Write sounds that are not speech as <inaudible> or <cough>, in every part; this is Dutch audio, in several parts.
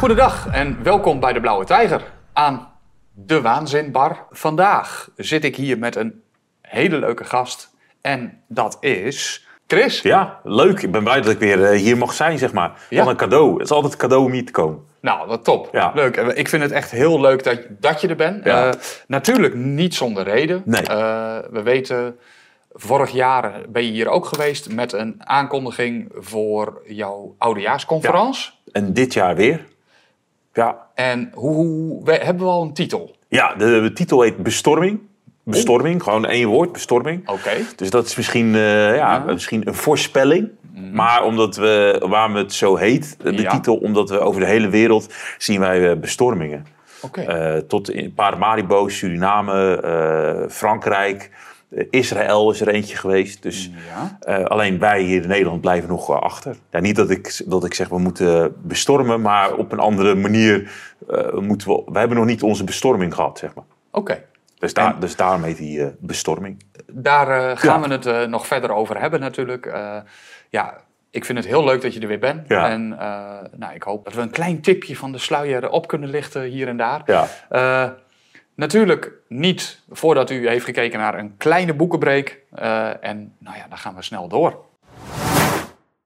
Goedendag en welkom bij de Blauwe Tijger aan de Waanzinbar. Vandaag zit ik hier met een hele leuke gast en dat is Chris. Ja, leuk. Ik ben blij dat ik weer eh, hier mag zijn, zeg maar. Ja. Wat een cadeau. Het is altijd een cadeau om hier te komen. Nou, wat top. Ja. Leuk. En Ik vind het echt heel leuk dat, dat je er bent. Ja. Eh, natuurlijk niet zonder reden. Nee. Eh, we weten, vorig jaar ben je hier ook geweest met een aankondiging voor jouw oudejaarsconferentie. En dit jaar weer. Ja, En hoe, hoe we, hebben we al een titel? ja de, de titel heet Bestorming. Bestorming, gewoon één woord, bestorming. Oké. Dus dat is misschien, eh, ja, misschien een voorspelling. Maar omdat we, waarom het zo heet, de Ja. titel, omdat we over de hele wereld zien wij eh, bestormingen. Oké. Eh, tot in Paramaribo, Suriname, eh, Frankrijk, eh, Israël is er eentje geweest. Dus Ja. eh, alleen wij hier in Nederland blijven nog achter. Ja, niet dat ik, dat ik zeg we moeten bestormen, maar op een andere manier eh, moeten we. We hebben nog niet onze bestorming gehad, zeg maar. Oké. Dus, daar, En- dus daarom heet die eh, bestorming. Daar gaan Ja. we het nog verder over hebben natuurlijk. Ja, ik vind het heel leuk dat je er weer bent. Ja. En nou, ik hoop dat we een klein tipje van de sluier op kunnen lichten hier en daar. Ja, natuurlijk niet voordat u heeft gekeken naar een kleine boekenbreak. Eh, en nou ja, dan gaan we snel door.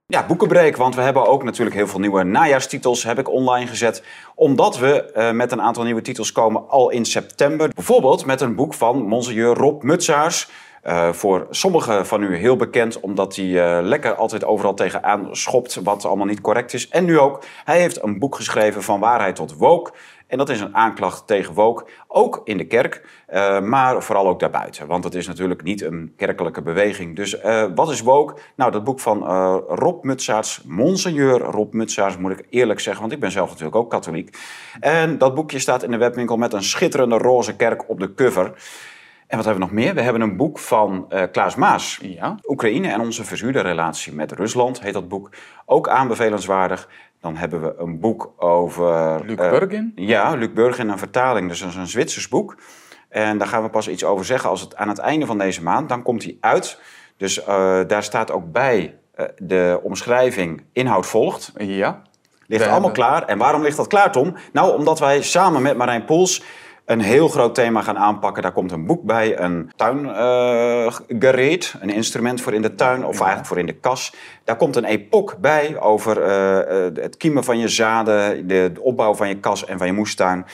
Ja, boekenbreak, want we hebben ook natuurlijk heel veel nieuwe najaarstitels, heb ik online gezet. Omdat we eh, met een aantal nieuwe titels komen al in september. Bijvoorbeeld met een boek van monseigneur Rob Mutsaars. Eh, voor sommigen van u heel bekend, omdat hij lekker altijd overal tegenaan schopt wat allemaal niet correct is. En nu ook, hij heeft een boek geschreven van waarheid tot woke. En dat is een aanklacht tegen woke, ook in de kerk, eh, maar vooral ook daarbuiten. Want het is natuurlijk niet een kerkelijke beweging. Dus eh, wat is woke? Nou, dat boek van eh, Rob Mutsaerts, Monseigneur Rob Mutsaerts, moet ik eerlijk zeggen, want ik ben zelf natuurlijk ook katholiek. En dat boekje staat in de webwinkel met een schitterende roze kerk op de cover. En wat hebben we nog meer? We hebben een boek van eh, Klaas Maas. Ja. Oekraïne en onze verzuurde relatie met Rusland heet dat boek. Ook aanbevelenswaardig. Dan hebben we een boek over... Luc eh, Burgin? ja, Luc Burgin, een vertaling. Dus dat is een Zwitsers boek. En daar gaan we pas iets over zeggen als het aan het einde van deze maand. Dan komt hij uit. Dus eh, daar staat ook bij eh, de omschrijving inhoud volgt. Ja. Ligt allemaal klaar. En waarom ligt dat klaar, Tom? Nou, omdat wij samen met Marijn Poels een heel groot thema gaan aanpakken. Daar komt een boek bij, een tuingereed, een instrument voor in de tuin, of eigenlijk voor in de kas. Daar komt een epoch bij over eh, eh, het kiemen van je zaden, de, de opbouw van je kas en van je moestuin.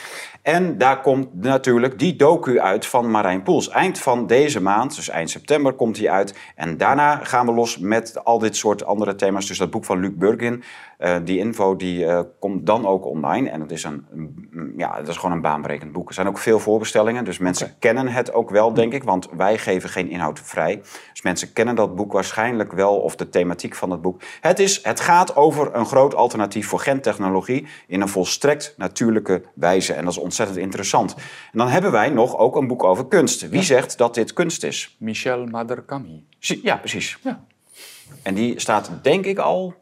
En daar komt natuurlijk die docu uit van Marijn Poels. Eind van deze maand, dus eind september, komt die uit. En daarna gaan we los met al dit soort andere thema's. Dus dat boek van Luc Burgin, eh, die info, die eh, komt dan ook online. En het is, een, een- ja, het is gewoon een baanbrekend boek. Er zijn ook veel voorbestellingen, dus mensen kennen het ook wel, denk ik. Want wij geven geen inhoud vrij. Dus mensen kennen dat boek waarschijnlijk wel, of de thematiek van het boek. Het, is, het gaat over een groot alternatief voor gentechnologie in een volstrekt natuurlijke wijze. En dat is ontzettend interessant. En dan hebben wij nog ook een boek over kunst. Wie zegt dat dit kunst is? Michel Maderkami. Ja, precies. Ja. En die staat denk ik al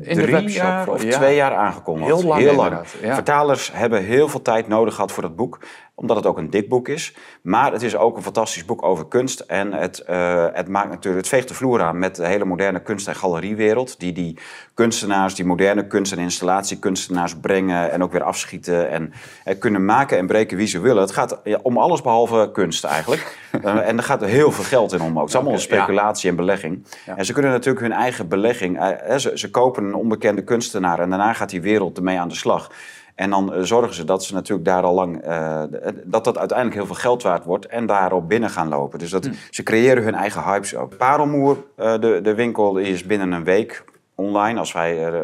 In de drie webshop, jaar of ja. twee jaar aangekondigd. Heel lang inderdaad, ja. Vertalers hebben heel veel tijd nodig gehad voor dat boek, omdat het ook een dik boek is. Maar het is ook een fantastisch boek over kunst. En het, eh, het, maakt natuurlijk, het veegt de vloer aan met de hele moderne kunst- en galeriewereld. Die die kunstenaars, die moderne kunst- en installatiekunstenaars brengen en ook weer afschieten. En eh, kunnen maken en breken wie ze willen. Het gaat ja, om alles behalve kunst eigenlijk. <laughs> Eh, en er gaat er heel veel geld in om ook. Het is allemaal speculatie en belegging. En ze kunnen natuurlijk hun eigen belegging... ze, ze kopen een onbekende kunstenaar en daarna gaat die wereld ermee aan de slag. En dan eh, zorgen ze dat ze natuurlijk daar al lang... eh, dat dat uiteindelijk heel veel geld waard wordt en daarop binnen gaan lopen. Dus dat, ze creëren hun eigen hypes ook. Parelmoer, eh, de, de winkel, is binnen een week online. Als wij eh,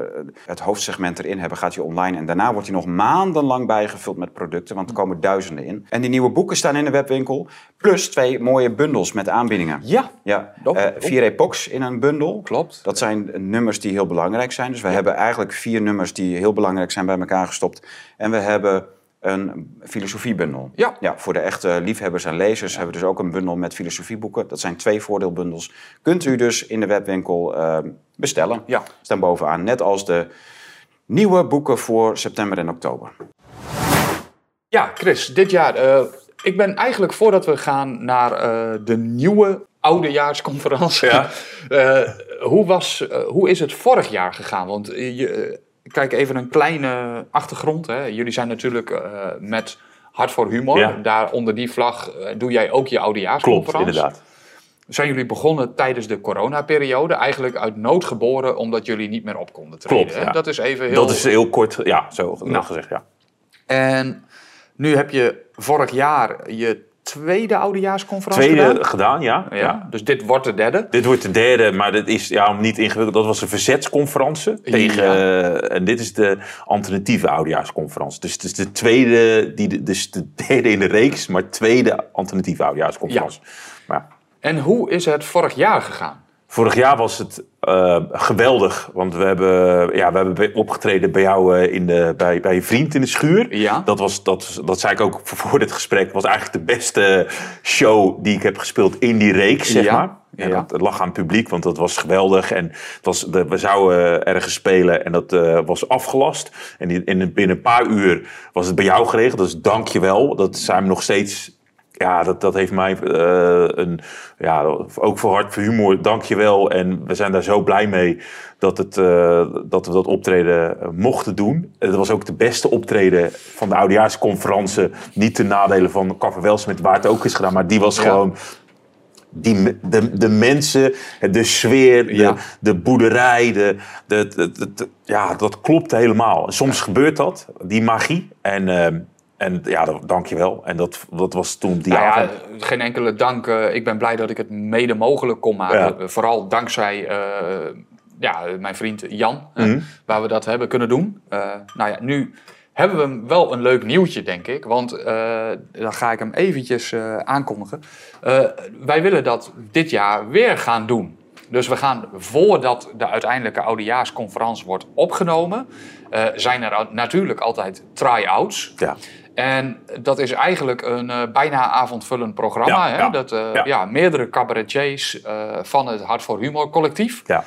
het hoofdsegment erin hebben, gaat hij online. En daarna wordt hij nog maandenlang bijgevuld met producten, want er komen duizenden in. En die nieuwe boeken staan in de webwinkel. Plus twee mooie bundels met aanbiedingen. Ja, Ja, eh, vier epochs in een bundel. klopt. Dat zijn nummers die heel belangrijk zijn. Dus we hebben eigenlijk vier nummers die heel belangrijk zijn bij elkaar gestopt. En we hebben een filosofiebundel. Ja. ja voor de echte liefhebbers en lezers hebben we dus ook een bundel met filosofieboeken. Dat zijn twee voordeelbundels. Kunt u dus in de webwinkel eh, bestellen. Ja. Staan bovenaan. Net als de nieuwe boeken voor september en oktober. Ja, Chris, dit jaar. eh, ik ben eigenlijk voordat we gaan naar eh, de nieuwe oudejaarsconferentie. Ja. <laughs> Eh, hoe, was, hoe is het vorig jaar gegaan? Want je, kijk even een kleine achtergrond. Hè. Jullie zijn natuurlijk eh, met Hart voor Humor. Ja. Daar onder die vlag eh, doe jij ook je Klopt, oudejaarsconferentie. inderdaad. Zijn jullie begonnen tijdens de coronaperiode? Eigenlijk uit nood geboren omdat jullie niet meer op konden treden. Klopt, ja. Dat is even heel... Dat is heel kort, ja, zo Nou. gezegd, ja. En nu heb je vorig jaar je tweede oudejaarsconferentie Tweede gedaan. gedaan, ja. Ja, ja. Dus dit wordt de derde. Dit wordt de derde, maar dat is ja, om niet ingewikkeld. Dat was een verzetsconferentie tegen. eh, en dit is de alternatieve oudejaarsconferentie. Dus het is de tweede, die, dus de <laughs> derde in de reeks, maar tweede alternatieve oudejaarsconferentie. Maar ja, En hoe is het vorig jaar gegaan? Vorig jaar was het eh, geweldig, want we hebben, ja, we hebben opgetreden bij jou eh, in de, bij, bij je vriend in de schuur. Ja. Dat, was, dat, dat zei ik ook voor dit gesprek. was eigenlijk de beste show die ik heb gespeeld in die reeks, zeg Ja, maar. Ja. dat lag aan het publiek, want dat was geweldig. En het was, de, we zouden ergens spelen en dat eh, was afgelast. En die- in, binnen een paar uur was het bij jou geregeld. Dus dank je wel. Dat zijn we nog steeds... Ja, dat, dat heeft mij eh, een... Ja, ook voor Hart voor Humor, dank je wel. En we zijn daar zo blij mee dat, het, eh, dat we dat optreden eh, mochten doen. Het was ook de beste optreden van de oudejaarsconferentie. Niet ten nadele van Café Welsmet, waar het ook is gedaan. Maar die was Ja. gewoon die, de, de mensen, de sfeer, de, Ja. de boerderij, de, de, de- ja, dat klopt helemaal. Soms gebeurt dat, die magie. En, ehm, en ja, dat, dank je wel. En dat, dat was toen die Nou ja, avond. geen enkele dank. eh, ik ben blij dat ik het mede mogelijk kon maken. Ja. Vooral dankzij eh, ja, mijn vriend Jan, eh, Mhm. waar we dat hebben kunnen doen. Nou ja, nu hebben we wel een leuk nieuwtje, denk ik. Want dan ga ik hem eventjes aankondigen. Wij willen dat dit jaar weer gaan doen. Dus we gaan, voordat de uiteindelijke oudejaarsconferentie wordt opgenomen... zijn er natuurlijk altijd try-outs. Ja. En dat is eigenlijk een eh, bijna avondvullend programma. Ja, hè? ja, dat, eh, ja. ja. meerdere cabaretiers eh, van het Hart voor Humor collectief. Ja.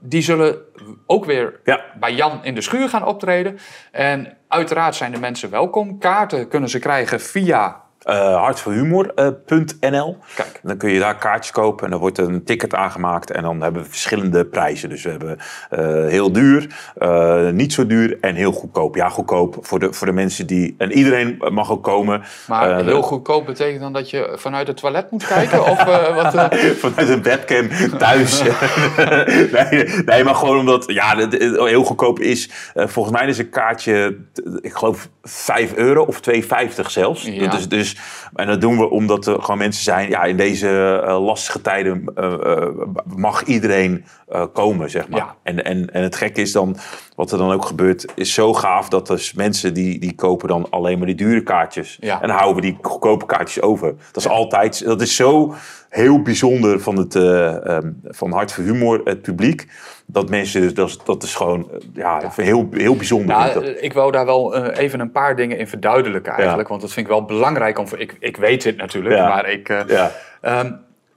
die zullen ook weer bij Jan in de schuur gaan optreden. En uiteraard zijn de mensen welkom. Kaarten kunnen ze krijgen via... eh hartvoorhumor.nl. Kijk. Dan kun je daar kaartjes kopen en dan wordt een ticket aangemaakt. En dan hebben we verschillende prijzen. Dus we hebben eh, heel duur, eh, niet zo duur en heel goedkoop. Ja, goedkoop voor de, voor de mensen die... En iedereen mag ook komen. Maar Eh, heel goedkoop betekent dan dat je vanuit het toilet moet kijken? of eh, <laughs> wat, eh? Vanuit een webcam thuis. <laughs> <laughs> nee, nee, maar gewoon omdat ja, heel goedkoop is. eh, volgens mij is een kaartje, ik geloof 5 euro of 2,50 zelfs. Ja. Dus, dus, en dat doen we omdat er gewoon mensen zijn. Ja, in deze eh, lastige tijden eh, eh, mag iedereen komen, zeg maar. Ja. En, en, en het gekke is dan, wat er dan ook gebeurt, is zo gaaf dat dus mensen die, die kopen dan alleen maar die dure kaartjes. Ja. En dan houden we die goedkope kaartjes over. Dat is altijd, dat is zo heel bijzonder van het eh, ehm, van Hart voor Humor, het publiek. Dat mensen, dus, dat, is- dat is gewoon eh, ja, heel, heel bijzonder. Nou, ik eh, ik wou daar wel eh, even een paar dingen in verduidelijken eigenlijk. Want dat vind ik wel belangrijk. Om, ik, ik weet dit natuurlijk, Ja. maar ik... eh. Ehm,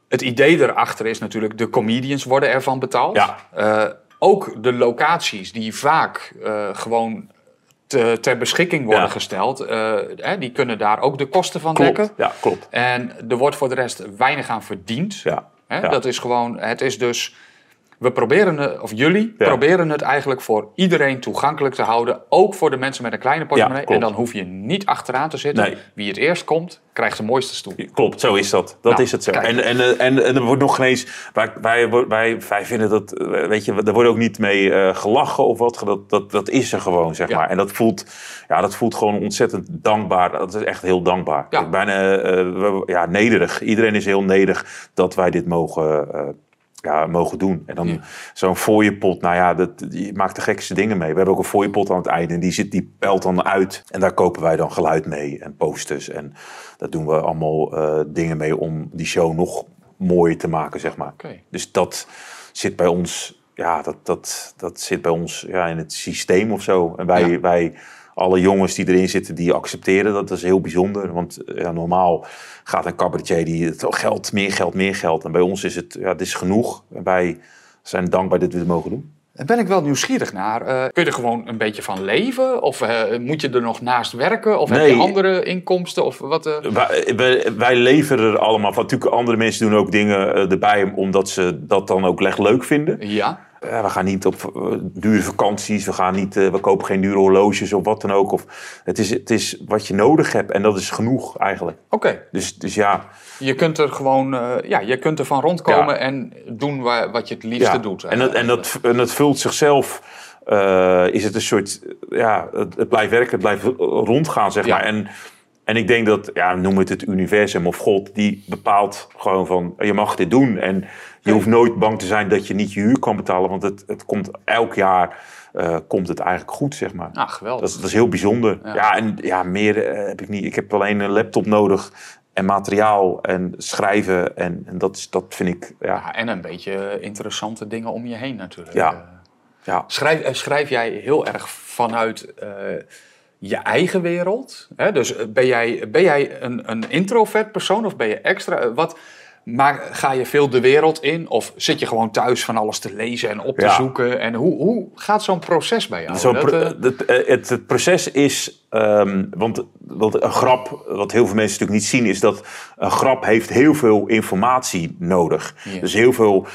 het idee erachter is natuurlijk, de comedians worden ervan betaald. Ook de locaties die vaak gewoon te- ter beschikking worden gesteld, eh, hè, die kunnen daar ook de kosten van dekken. Klopt, ja, klopt. En er wordt voor de rest weinig aan verdiend. Ja, Hè? ja. Dat is gewoon, het is dus, we proberen het, of jullie Ja. proberen het eigenlijk voor iedereen toegankelijk te houden. Ook voor de mensen met een kleine portemonnee. en dan hoef je niet achteraan te zitten. Nee. Wie het eerst komt, krijgt de mooiste stoel. Klopt, zo is dat. Dat Nou, is het zo. En, en, eh, en, en er wordt nog geen eens. Wij, wij, wij, wij vinden dat. eh, Weet je, er wordt ook niet mee eh, gelachen of wat. Dat, dat, dat is er gewoon, zeg Ja. maar. En dat voelt, ja, dat voelt gewoon ontzettend dankbaar. Dat is echt heel dankbaar. Bijna eh, we- ja, nederig. Iedereen is heel nederig dat wij dit mogen. eh, ja, mogen doen. En dan Ja. zo'n fooiepot, nou ja, dat, je maakt de gekste dingen mee. We hebben ook een fooiepot aan het einde en die, zit, die pelt dan uit. En daar kopen wij dan geluid mee en posters. En daar doen we allemaal eh, dingen mee om die show nog mooier te maken, zeg maar. Dus dat zit bij ons, ja, dat, dat, dat zit bij ons ja, in het systeem of zo. En wij, Ja. wij, alle jongens die erin zitten, die accepteren dat. Dat is heel bijzonder. Want eh, ja, normaal gaat een cabaretier die het oh, geld, meer geld, meer geld. En bij ons is het, ja, het is genoeg. En wij zijn dankbaar dat we het mogen doen. Daar ben ik wel nieuwsgierig naar. Eh, kun je er gewoon een beetje van leven? Of eh, moet je er nog naast werken? Of heb je andere inkomsten? Of wat, eh? Wij, wij, wij leveren er allemaal van. Natuurlijk, andere mensen doen ook dingen erbij omdat ze dat dan ook echt leuk vinden. Ja, we gaan niet op eh, dure vakanties, we, gaan niet, eh, we kopen geen dure horloges of wat dan ook. Of, het, is, het is wat je nodig hebt en dat is genoeg eigenlijk. Oké, Dus, dus ja, je kunt er gewoon, eh, ja, je kunt er van rondkomen Ja. en doen waar, wat je het liefste ja. doet. En, dat, en, dat, en dat vult zichzelf, is het een soort, ja, het, het blijft werken, het blijft rondgaan, zeg Ja. maar. En, en ik denk dat, ja, noem het het universum of God, die bepaalt gewoon van, je mag dit doen. En je hoeft nooit bang te zijn dat je niet je huur kan betalen, want het, het komt elk jaar, eh, komt het eigenlijk goed, zeg maar. Ah, geweldig. Dat is, dat is heel bijzonder. Ja. Ja, en ja, meer eh, heb ik niet. Ik heb alleen een laptop nodig en materiaal en schrijven. En, en dat, is, dat vind ik, ja, Ja, en een beetje interessante dingen om je heen natuurlijk. Ja. Eh, ja. Schrijf, schrijf jij heel erg vanuit je eigen wereld? Hè? Dus eh, ben jij, ben jij een, een introvert persoon of ben je extra? eh, Wat, maar ga je veel de wereld in of zit je gewoon thuis van alles te lezen en op te Ja. zoeken? En hoe, hoe gaat zo'n proces bij jou? Dat, eh, het, het, het proces is, ehm, want, want een grap, wat heel veel mensen natuurlijk niet zien, is dat een grap heeft heel veel informatie nodig. Ja. Dus heel veel,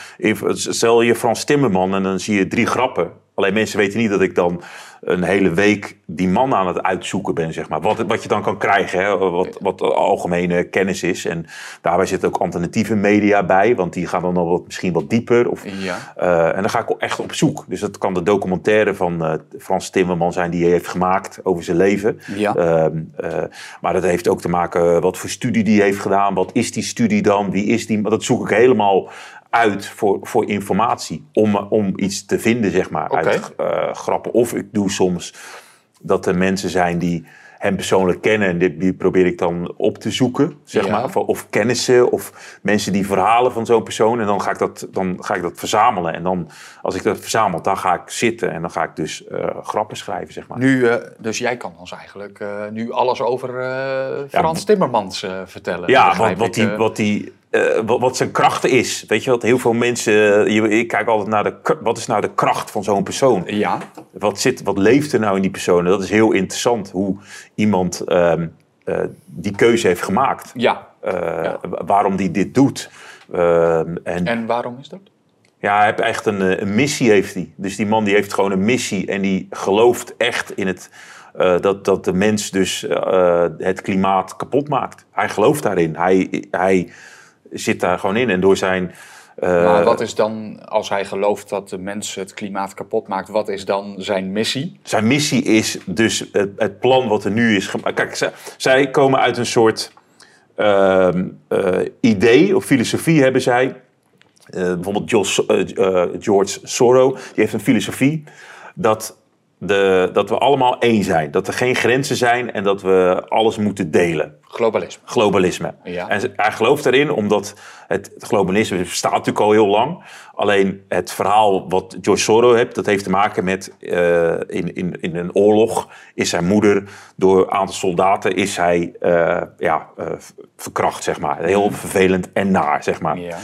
stel je Frans Timmerman en dan zie je drie grappen. Alleen mensen weten niet dat ik dan een hele week die man aan het uitzoeken ben, zeg maar. Wat, wat je dan kan krijgen, hè? Wat, wat algemene kennis is. En daarbij zit ook alternatieve media bij, want die gaan dan nog wat, misschien wat dieper. Of, ja. eh, en dan ga ik echt op zoek. Dus dat kan de documentaire van eh, Frans Timmerman zijn die hij heeft gemaakt over zijn leven. Ja. Ehm, eh, maar dat heeft ook te maken wat voor studie die heeft gedaan. Wat is die studie dan? Wie is die? Dat zoek ik helemaal uit voor, voor informatie. Om, om iets te vinden, zeg maar, uit eh, grappen. Of ik doe soms dat er mensen zijn die hem persoonlijk kennen. En die, die probeer ik dan op te zoeken, zeg Ja. maar. Of, of kennissen of mensen die verhalen van zo'n persoon. En dan ga, ik dat, dan ga ik dat verzamelen. En dan, als ik dat verzamel, dan ga ik zitten. En dan ga ik dus eh, grappen schrijven, zeg maar. Nu, eh, dus jij kan ons eigenlijk nu alles over Frans Ja, Timmermans vertellen. Ja, begrijp wat, ik, die, wat, die, eh, wat, wat zijn krachten is. Weet je wat? Heel veel mensen. eh, je- ik kijk altijd naar de. Wat is nou de kracht van zo'n persoon? Ja, Wat, zit, wat leeft er nou in die persoon? En dat is heel interessant. Hoe iemand ehm, eh, die keuze heeft gemaakt. ja. Ja. wa- Waarom die dit doet. Ehm, en En waarom is dat? ja, hij heeft echt een, een missie heeft hij. Dus die man die heeft gewoon een missie en die gelooft echt in het, dat, dat de mens dus het klimaat kapot maakt. Hij gelooft daarin. Hij, hij zit daar gewoon in en door zijn... eh, Maar wat is dan, als hij gelooft dat de mens het klimaat kapot maakt, wat is dan zijn missie? Zijn missie is dus het, het plan wat er nu is gemaakt. Kijk, zij, zij komen uit een soort ehm, eh, idee of filosofie hebben zij. Eh, bijvoorbeeld George Soros, die heeft een filosofie dat, de, dat we allemaal één zijn. Dat er geen grenzen zijn en dat we alles moeten delen. Globalisme. Globalisme. Ja. En hij gelooft erin omdat het, het globalisme bestaat natuurlijk al heel lang. Alleen het verhaal wat George Soros heeft, dat heeft te maken met eh, in, in, in een oorlog is zijn moeder door een aantal soldaten is hij eh, ja, eh, verkracht, zeg maar. Heel vervelend en naar, zeg maar. Ja.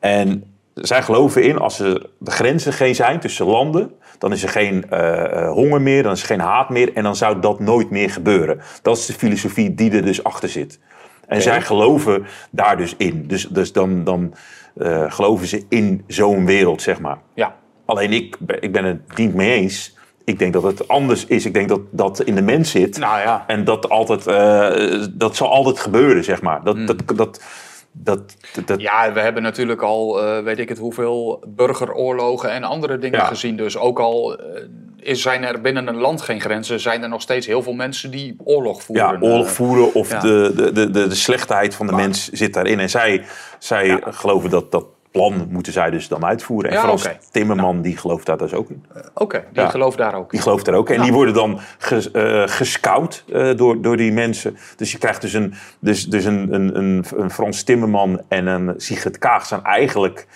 En zij geloven in, als er de grenzen geen zijn tussen landen, dan is er geen eh, eh, honger meer, dan is er geen haat meer en dan zou dat nooit meer gebeuren. Dat is de filosofie die er dus achter zit. En zij geloven daar dus in. Dus, dus dan, dan eh, geloven ze in zo'n wereld, zeg maar. Ja. Alleen ik, ben- ik ben het niet mee eens. Ik denk dat het anders is. Ik denk dat dat in de mens zit. Nou ja. En dat altijd, dat zal altijd gebeuren, zeg maar. Dat, dat, dat, dat, dat, dat- Ja, we hebben natuurlijk al, eh, weet ik het, hoeveel burgeroorlogen en andere dingen Ja. gezien. Dus ook al is, zijn er binnen een land geen grenzen, zijn er nog steeds heel veel mensen die oorlog voeren. ja, oorlog Eh, voeren of ja. de, de, de, de, de slechtheid van de mens zit daarin. En zij, zij geloven dat dat plan moeten zij dus dan uitvoeren. En Ja, Frans. Timmerman die gelooft daar dus ook in. Oké, die Ja. gelooft daar ook in. Die gelooft daar ook. En Ja. die worden dan ges, eh, gescout eh, door, door die mensen. Dus je krijgt dus een, dus, dus een, een, een, een Frans Timmerman en een Sigrid Kaag zijn eigenlijk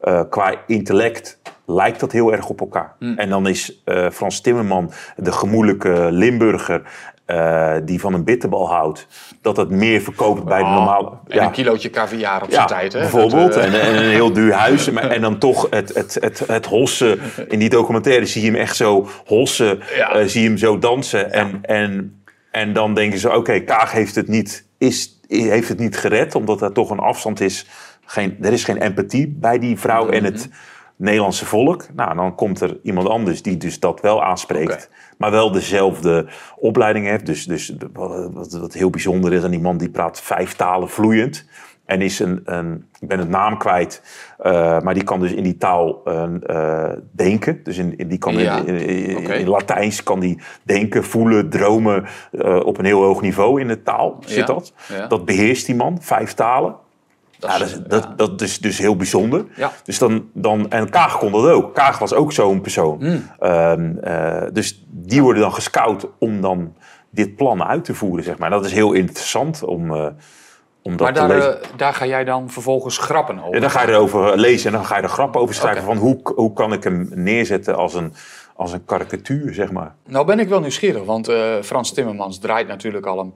eh, qua intellect lijkt dat heel erg op elkaar. Hmm. En dan is eh, Frans Timmerman de gemoedelijke Limburger eh, die van een bitterbal houdt. Dat het meer verkoopt bij de Oh, normale... En een kilootje caviar op zijn tijd, hè? bijvoorbeeld. Dat, eh, en, en een heel duur <laughs> huis. Maar- En dan toch het, het, het, het hossen. In die documentaire zie je hem echt zo hossen. Ja. eh, zie je hem zo dansen. En, en, en dan denken ze, oké, Kaag heeft het, niet, is, heeft het niet gered. Omdat er toch een afstand is. Geen, er is geen empathie bij die vrouw. En het Nederlandse volk. Nou, dan komt er iemand anders die dus dat wel aanspreekt. Maar wel dezelfde opleiding heeft. Dus, dus wat, wat, heel bijzonder is aan die man, die praat vijf talen vloeiend. En is een, een ik ben het naam kwijt, eh, maar die kan dus in die taal eh, denken. Dus in, in- die kan Ja, in, in, Latijns kan die denken, voelen, dromen eh, op een heel hoog niveau in de taal zit Ja, dat. ja. Dat beheerst die man, vijf talen. Dat Ja, is- dat, is, dat, is dus heel bijzonder. Ja. Dus dan, dan, en Kaag kon dat ook. Kaag was ook zo'n persoon. Hmm. Ehm, eh, dus die worden dan gescout om dan dit plan uit te voeren, zeg maar. Dat is heel interessant om, eh, om dat Maar te daar, lezen. eh, daar ga jij dan vervolgens grappen over. En dan ga je erover lezen en dan ga je er grappen over schrijven. Van hoe, hoe kan ik hem neerzetten als een, als een karikatuur, zeg maar. Nou ben ik wel nieuwsgierig, want Frans Timmermans draait natuurlijk al een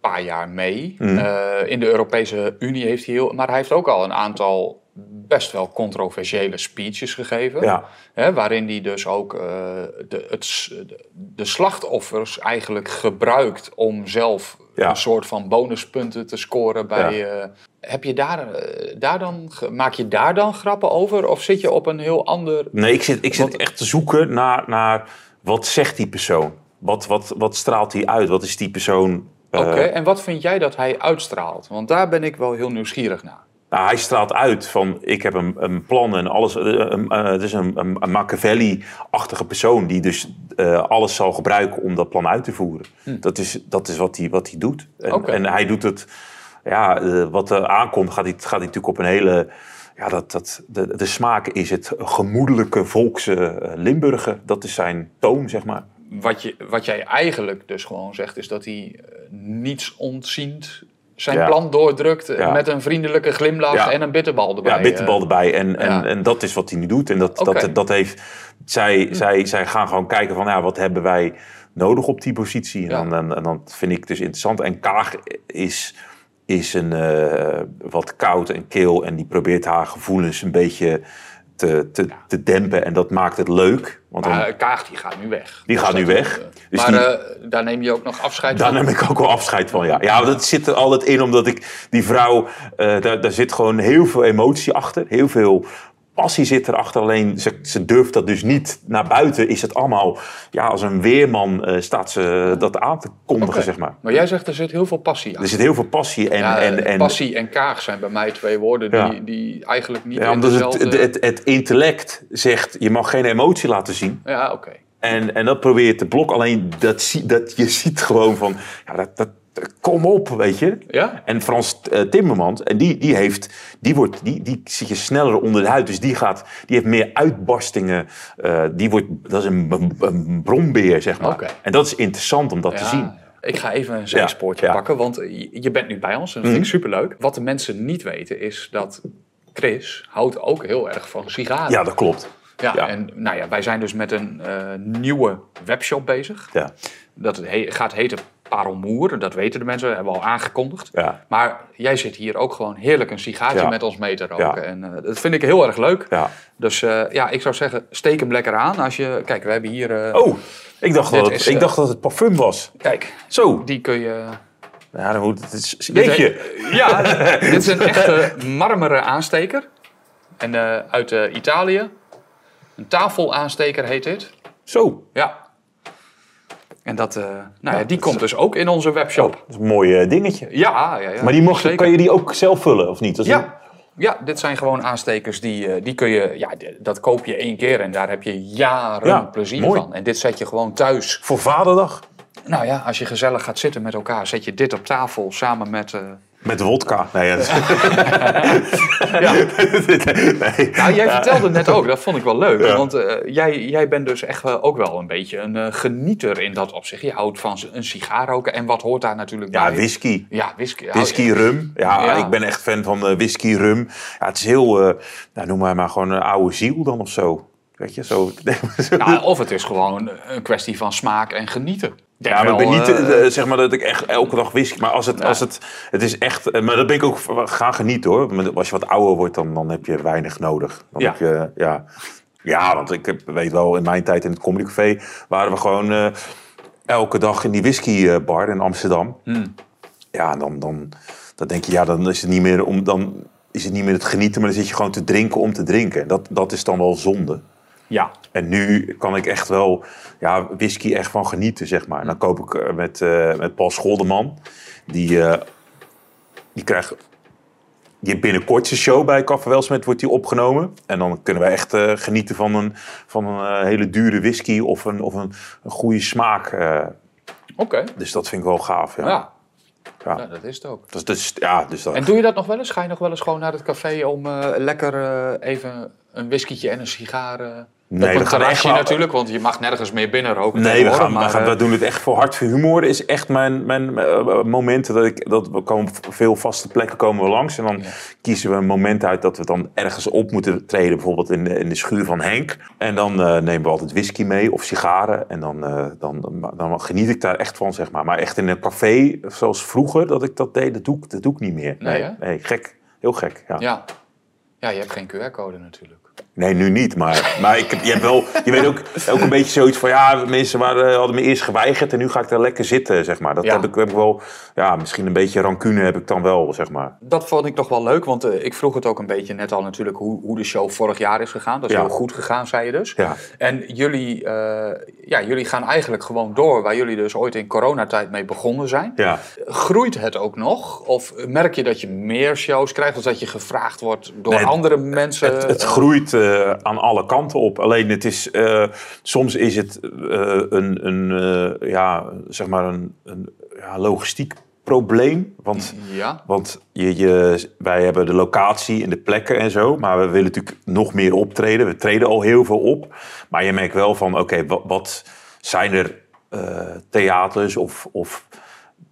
paar jaar mee. Mhm. Eh, in de Europese Unie heeft hij heel... Maar hij heeft ook al een aantal best wel controversiële speeches gegeven. Ja. Hè, waarin hij dus ook eh, de, het, de, slachtoffers eigenlijk gebruikt om zelf Ja. een soort van bonuspunten te scoren bij... eh, heb je daar, daar dan, maak je daar dan grappen over? Of zit je op een heel ander... Nee, ik zit, ik zit echt te zoeken naar, naar wat zegt die persoon? Wat, wat, wat straalt hij uit? Wat is die persoon... eh, Oké, en wat vind jij dat hij uitstraalt? Want daar ben ik wel heel nieuwsgierig naar. Nou, hij straalt uit van ik heb een, een plan en alles. eh, eh, Het is een, een, een Machiavelli-achtige persoon die dus alles zal gebruiken om dat plan uit te voeren. Dat is, dat is wat, hij, wat hij doet. En, Hm. En hij doet het, ja, wat er aankomt, gaat hij, gaat hij natuurlijk op een hele. Ja, dat, dat, de, de smaak is het gemoedelijke volkse Limburger. Dat is zijn toon, zeg maar. Wat, je, wat jij eigenlijk dus gewoon zegt, is dat hij eh, niets ontziend zijn Ja. plan doordrukt eh, Ja. met een vriendelijke glimlach Ja. en een bitterbal erbij. Ja, bitterbal eh. erbij. En, en, en dat is wat hij nu doet. En dat, dat, dat heeft. Zij, zij, zij gaan gewoon kijken van ja, wat hebben wij nodig op die positie. En, dan, en, en dan vind ik dus interessant. En Kaag is, is een wat koud en kil. En die probeert haar gevoelens een beetje te, te, te dempen. En dat maakt het leuk. Want dan, Maar eh, Kaag die gaat nu weg. Die Dus gaat nu weg. eh, Dus maar die- eh, daar neem je ook nog afscheid daar van. neem ik ook wel afscheid van, ja. Ja, dat zit er altijd in, omdat ik die vrouw... daar, daar zit gewoon heel veel emotie achter. Heel veel passie zit erachter. Alleen ze, ze durft dat dus niet. Naar buiten is het allemaal... Ja, als een weerman eh, staat ze dat aan te kondigen, zeg maar. Maar jij zegt er zit heel veel passie aan. Er zit heel veel passie en... ja, en, en passie en Kaag zijn bij mij twee woorden die, Ja. die eigenlijk niet ja, omdat dezelfde... het, het, het intellect zegt, je mag geen emotie laten zien. Ja, oké. En, en dat probeer je te blokken. Alleen dat, dat je ziet gewoon van, ja, dat, dat, kom op, weet je. Ja? En Frans eh, Timmermans, en die, die, heeft, die, wordt, die, die zit je sneller onder de huid. Dus die, gaat, die heeft meer uitbarstingen. Eh, die wordt, dat is een, bronbeer, zeg maar. En dat is interessant om dat te zien. Ik ga even een zijspoortje Ja, pakken, want je bent nu bij ons en dat vind ik superleuk. Wat de mensen niet weten is dat Chris houdt ook heel erg van sigaren. Ja, dat klopt. Ja, ja. en nou ja, wij zijn dus met een eh, nieuwe webshop bezig. Ja. Dat het he- gaat heten Parelmoer, dat weten de mensen, hebben we al aangekondigd. Ja. Maar jij zit hier ook gewoon heerlijk een sigaartje Ja. met ons mee te roken. Ja. En eh, dat vind ik heel erg leuk. Ja. Dus eh, ja, ik zou zeggen, steek hem lekker aan. Als je, kijk, we hebben hier, eh, Oh, ik dacht, dat is, ik dacht dat het parfum was. kijk, Zo. die kun je... Ja, dan moet het... is- Jeetje. Ja, dit is een echte marmeren aansteker. En uit Italië. Een tafelaansteker heet dit. Zo. Ja. En dat, eh, nou ja, die komt dus ook in onze webshop. Dat is een mooi eh, dingetje. Ja, ja, ja. Maar die zeker. kan je die ook zelf vullen, of niet? Dat is een- Ja. ja, dit zijn gewoon aanstekers die, eh, die kun je, ja, dat koop je één keer en daar heb je jaren Ja, plezier mooi. van. En dit zet je gewoon thuis. Voor Vaderdag. Nou ja, als je gezellig gaat zitten met elkaar, zet je dit op tafel samen met. Met wodka. Nee, ja, dat is- <laughs> ja. <laughs> nee. Nou, jij vertelde net ook, dat vond ik wel leuk. Ja. Want eh, jij, jij bent dus echt wel- ook wel een beetje een eh, genieter in dat opzicht. Je houdt van een sigaar roken en wat hoort daar natuurlijk bij? whisky. Ja, whisky. Ja, Whisky, rum. Ja, ik ben echt fan van eh, whisky, rum. Ja, het is heel, nou, noem maar, maar gewoon een oude ziel dan of zo. Weet je, zo. <laughs> Nou, of het is gewoon een kwestie van smaak en genieten. Denk Ja, maar wel, niet, eh, eh, zeg maar, dat ik echt elke dag whisky... Maar als het, als het, het is echt... eh, Maar dat ben ik ook gaan genieten, hoor. Als je wat ouder wordt, dan, dan heb je weinig nodig. Dan Ja. heb je, ja. ja, want ik heb, weet wel, in mijn tijd in het comedycafé... waren we gewoon elke dag in die whiskybar in Amsterdam. Hmm. Ja, dan, dan, dan denk je, ja, dan is het niet meer om... Dan, is het niet meer het genieten, maar dan zit je gewoon te drinken om te drinken. Dat, dat is dan wel zonde. Ja. En nu kan ik echt wel ja, whisky echt van genieten, zeg maar. Dan koop ik eh, met, eh, met Paul Scholderman. Die, eh, die krijgt heeft binnenkort zijn show bij Café Welsmet wordt die opgenomen. En dan kunnen we echt genieten van een, van een hele dure whisky of een, of een, een goede smaak. Oké. dus dat vind ik wel gaaf. Ja. Ja. Ja. Ja, dat is het ook. Dus, dus, ja, dus dat, En doe je dat nog wel eens? Ga je nog wel eens gewoon naar het café om lekker even een whiskietje en een sigaar... Nee, we echt wel- natuurlijk, want je mag nergens meer binnen roken. Nee, we, gaan, we, maar, gaan, eh, we doen het echt voor hart voor humor. is echt mijn, mijn eh, momenten dat ik dat we komen veel vaste plekken komen we langs en dan Ja. kiezen we een moment uit dat we dan ergens op moeten treden, bijvoorbeeld in de, in de schuur van Henk. En dan eh, nemen we altijd whisky mee of sigaren en dan, dan, dan, geniet ik daar echt van, zeg maar. Maar echt in een café zoals vroeger dat ik dat deed, dat doe ik, dat doe ik niet meer. Nee, Nee, gek, heel gek. Ja. Ja. ja, je hebt geen QR-code natuurlijk. Nee, nu niet. Maar, maar ik, je, hebt wel, je weet ook, ook een beetje zoiets van... Ja, mensen waren, hadden me eerst geweigerd en nu ga ik daar lekker zitten, zeg maar. Dat Ja. heb, ik, heb ik wel... Ja, misschien een beetje rancune heb ik dan wel, zeg maar. Dat vond ik toch wel leuk, want eh, ik vroeg het ook een beetje net al natuurlijk hoe, hoe de show vorig jaar is gegaan. Dat is Ja. heel goed gegaan, zei je dus. Ja. En jullie, eh, ja, jullie gaan eigenlijk gewoon door waar jullie dus ooit in coronatijd mee begonnen zijn. Ja. Groeit het ook nog? Of merk je dat je meer shows krijgt? Of dat je gevraagd wordt door Nee, andere mensen? Het, het Eh, groeit eh, aan alle kanten op. Alleen het is... eh, soms is het eh, een, een, ja, zeg maar een, een ja, logistiek probleem. Want... ja, Want je, je, wij hebben de locatie en de plekken en zo. Maar we willen natuurlijk nog meer optreden. We treden al heel veel op. Maar je merkt wel van, oké, wat, wat zijn er theaters of, of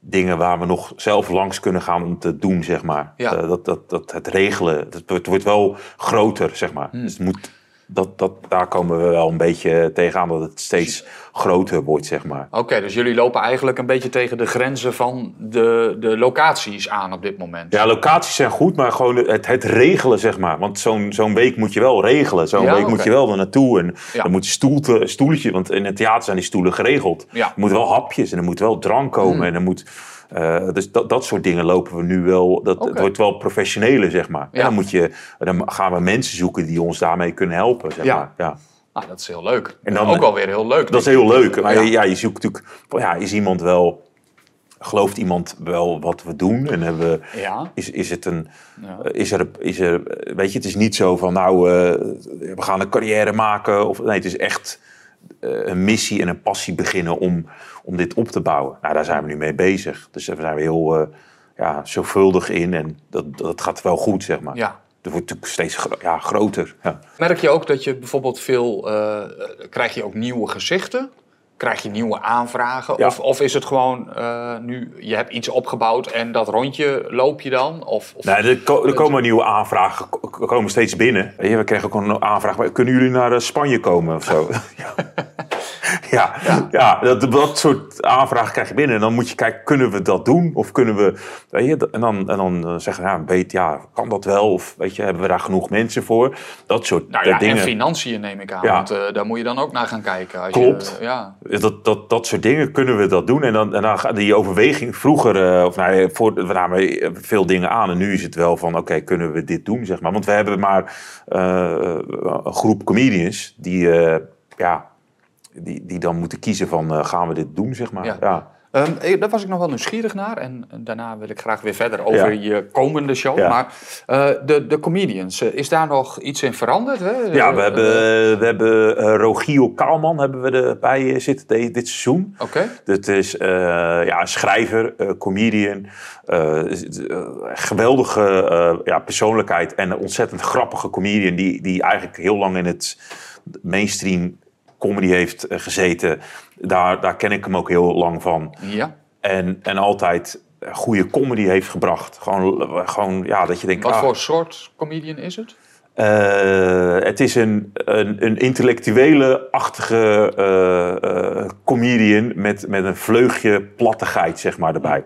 dingen waar we nog zelf langs kunnen gaan om te doen, zeg maar. Ja. Eh, dat, dat, dat het regelen, het, wordt- het wordt wel groter, zeg maar. Hmm. Dus het moet, dat, dat, daar komen we wel een beetje tegenaan, dat het steeds groter wordt, zeg maar. oké. dus jullie lopen eigenlijk een beetje tegen de grenzen van de, de locaties aan op dit moment. Ja, locaties zijn goed, maar gewoon het, het regelen, zeg maar. Want zo'n zo'n week moet je wel regelen. Zo'n Ja, week moet je wel er naartoe. En Ja. dan moet je stoelte, stoeltje, want in het theater zijn die stoelen geregeld. Ja. Er moeten wel hapjes en er moet wel drank komen. Hmm. En er moet, eh, dus dat, dat soort dingen lopen we nu wel. Dat. Het wordt wel professioneler, zeg maar. Ja. En dan, moet je, dan gaan we mensen zoeken die ons daarmee kunnen helpen, zeg Ja. maar. Ja. Nou, dat is heel leuk. En dan- ook wel weer heel leuk. Dat is heel leuk. Maar Ja. ja. je zoekt natuurlijk, ja, is iemand wel, gelooft iemand wel wat we doen? En hebben we, Ja, is, is het een, Ja. is er, is er, weet je, het is niet zo van nou, eh, we gaan een carrière maken. Of, nee, het is echt een missie en een passie beginnen om, om dit op te bouwen. Nou, daar zijn we nu mee bezig. Dus daar zijn we heel eh, ja, zorgvuldig in en dat, dat gaat wel goed, zeg maar. ja. Het wordt natuurlijk steeds gro- ja, groter. Ja. Merk je ook dat je bijvoorbeeld veel... eh, krijg je ook nieuwe gezichten? Krijg je nieuwe aanvragen? Ja. Of, of is het gewoon eh, nu, je hebt iets opgebouwd en dat rondje loop je dan? Of, of... Nee, er, ko- er komen nieuwe aanvragen, ko- komen steeds binnen. We kregen ook een aanvraag, kunnen jullie naar eh, Spanje komen of zo? <laughs> ja, <laughs> ja, ja. dat, dat soort aanvragen krijg je binnen. En dan moet je kijken, kunnen we dat doen? Of kunnen we, weet je, en dan, en dan eh, zeggen, ja, weet, ja, kan dat wel? Of weet je, hebben we daar genoeg mensen voor? Dat soort nou ja, dingen. en financiën neem ik aan. Ja. Want eh, daar moet je dan ook naar gaan kijken. Als Klopt. Je, ja. Dat, dat, dat soort dingen kunnen we dat doen. En dan, en dan die overweging vroeger, eh, of nou, voor, we namen veel dingen aan. En nu is het wel van, oké, kunnen we dit doen, zeg maar. Want we hebben maar een groep comedians die, ja, die, die dan moeten kiezen van, eh, gaan we dit doen, zeg maar. Ja. Ja. Ehm, eh, daar was ik nog wel nieuwsgierig naar. En daarna wil ik graag weer verder over Ja. je komende show. Ja. Maar eh, de, de comedians, is daar nog iets in veranderd? Hè? Ja, we hebben, we hebben Rogiel Kaalman hebben we erbij zitten de- dit seizoen. Oké. Dat is ja, een schrijver, comedian, geweldige ja, persoonlijkheid en een ontzettend grappige comedian die, die eigenlijk heel lang in het mainstream comedy heeft eh, gezeten. Daar, daar ken ik hem ook heel lang van. Ja. En, en altijd goede comedy heeft gebracht. Gewoon, gewoon ja, dat je denkt... Wat ah, voor soort comedian is het? eh, het is een, een, een intellectuele-achtige eh, eh, comedian met, met een vleugje plattigheid, zeg maar, erbij.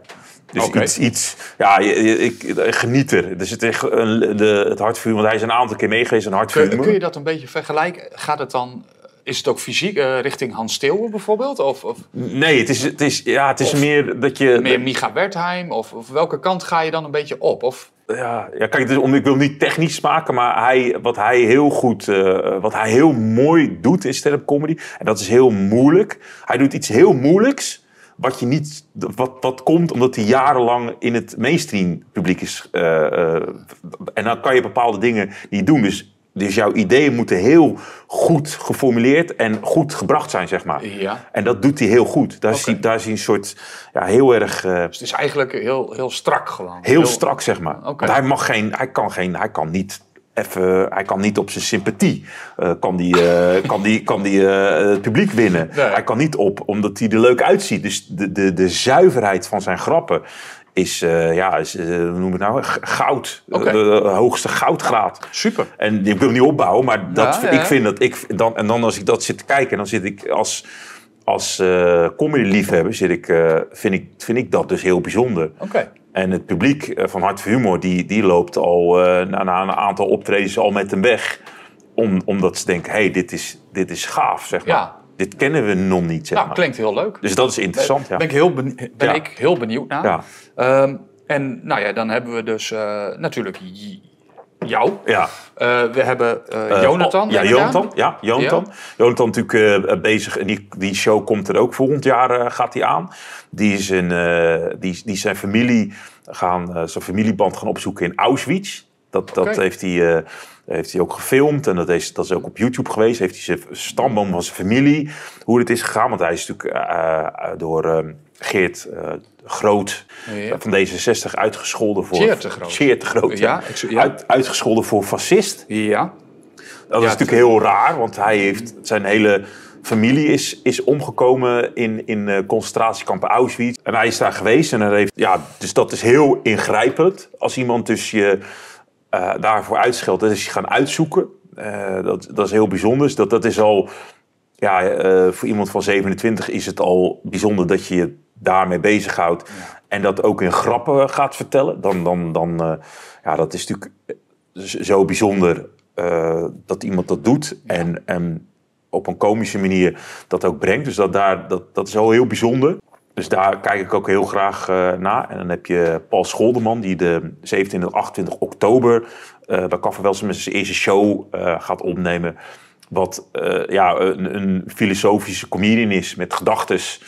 Dus iets, iets, ja, ik, ik geniet er. Dus het, een, de, het hartvuur, want hij is een aantal keer meegeweest, een hartvuur. Kun, kun je dat een beetje vergelijken? Gaat het dan is het ook fysiek eh, richting Hans Steeuwen bijvoorbeeld? Of, of Nee, het is, het is, ja, het is meer dat je... meer Micha Wertheim? Of, of welke kant ga je dan een beetje op? Of, Ja, ja kijk, om, ik wil niet technisch maken, maar hij, wat hij heel goed, eh, wat hij heel mooi doet in stand-up comedy, en dat is heel moeilijk. Hij doet iets heel moeilijks, wat je niet, wat, wat komt omdat hij jarenlang in het mainstream publiek is. eh, en dan kan je bepaalde dingen niet doen. Dus, dus jouw ideeën moeten heel goed geformuleerd en goed gebracht zijn, zeg maar. ja. En dat doet hij heel goed. Daar, is, Oké. hij, daar is hij een soort, ja, heel erg... eh, Dus het is eigenlijk heel, heel strak gewoon. Heel strak, zeg maar. Want hij mag geen, hij kan geen, hij kan niet even, hij kan niet op zijn sympathie, eh, kan die, eh, <laughs> kan die, kan die eh, het publiek winnen. Nee. Hij kan niet op, omdat hij er leuk uitziet. Dus de, de, de zuiverheid van zijn grappen is, eh, ja, is, eh, hoe noem het nou, goud. Oké. Eh, de hoogste goudgraad. Super. En ik wil niet opbouwen, maar dat, Ja, ja. ik vind dat ik dan en dan als ik dat zit te kijken, dan zit ik als als eh comedy liefhebber zit ik, vind ik, vind ik dat dus heel bijzonder. Oké. En het publiek van Hart voor Humor, die, die loopt al na, na een aantal optredens al met hem weg. Om, omdat ze denken, hé, hey, dit, is, dit is gaaf, zeg maar. Ja. Dit kennen we nog niet, zeg Nou, maar. klinkt heel leuk. Dus dat is interessant, ja. Ben, ik heel, beni- ben Ja. ik heel benieuwd naar. Ja. Ehm, en nou ja, dan hebben we dus eh, natuurlijk jou. Ja. Eh, we hebben eh, Jonathan. ja. Jonathan. Ja, Jonathan. Jonathan natuurlijk bezig. En die, die show komt er ook volgend jaar gaat die aan. Die is eh, die, die zijn familie gaan, zijn familieband gaan opzoeken in Auschwitz. Dat, dat heeft, hij, heeft hij ook gefilmd en dat is, dat is ook op YouTube geweest. Heeft hij zijn stamboom van zijn familie, hoe het is gegaan. Want hij is natuurlijk door eh, Geert Groot Ja. van D66 uitgescholden voor... Geert de Groot. Geert de Groot, ja. Uit, uitgescholden voor fascist. Ja. Dat is natuurlijk heel raar, want hij heeft zijn hele familie is, is omgekomen in, in eh, concentratiekampen Auschwitz. En hij is daar geweest en hij heeft, ja, dus dat is heel ingrijpend. Als iemand dus je eh, daarvoor uitscheldt, dat is je gaan uitzoeken. Eh, dat, dat is heel bijzonder. Dus dat, dat is al, ja, voor iemand van 27 is het al bijzonder dat je je daarmee bezighoudt. En dat ook in grappen gaat vertellen. Dan, dan, dan eh, ja, dat is natuurlijk z- zo bijzonder eh, dat iemand dat doet. En, en op een komische manier dat ook brengt. Dus dat, daar, dat, dat is al heel bijzonder. Dus daar kijk ik ook heel graag eh, naar. En dan heb je Paul Scholderman, die de 17 en 28 oktober eh bij Café Welsen met zijn eerste show eh, gaat opnemen. Wat eh, ja, een, een filosofische comedian is met gedachtes.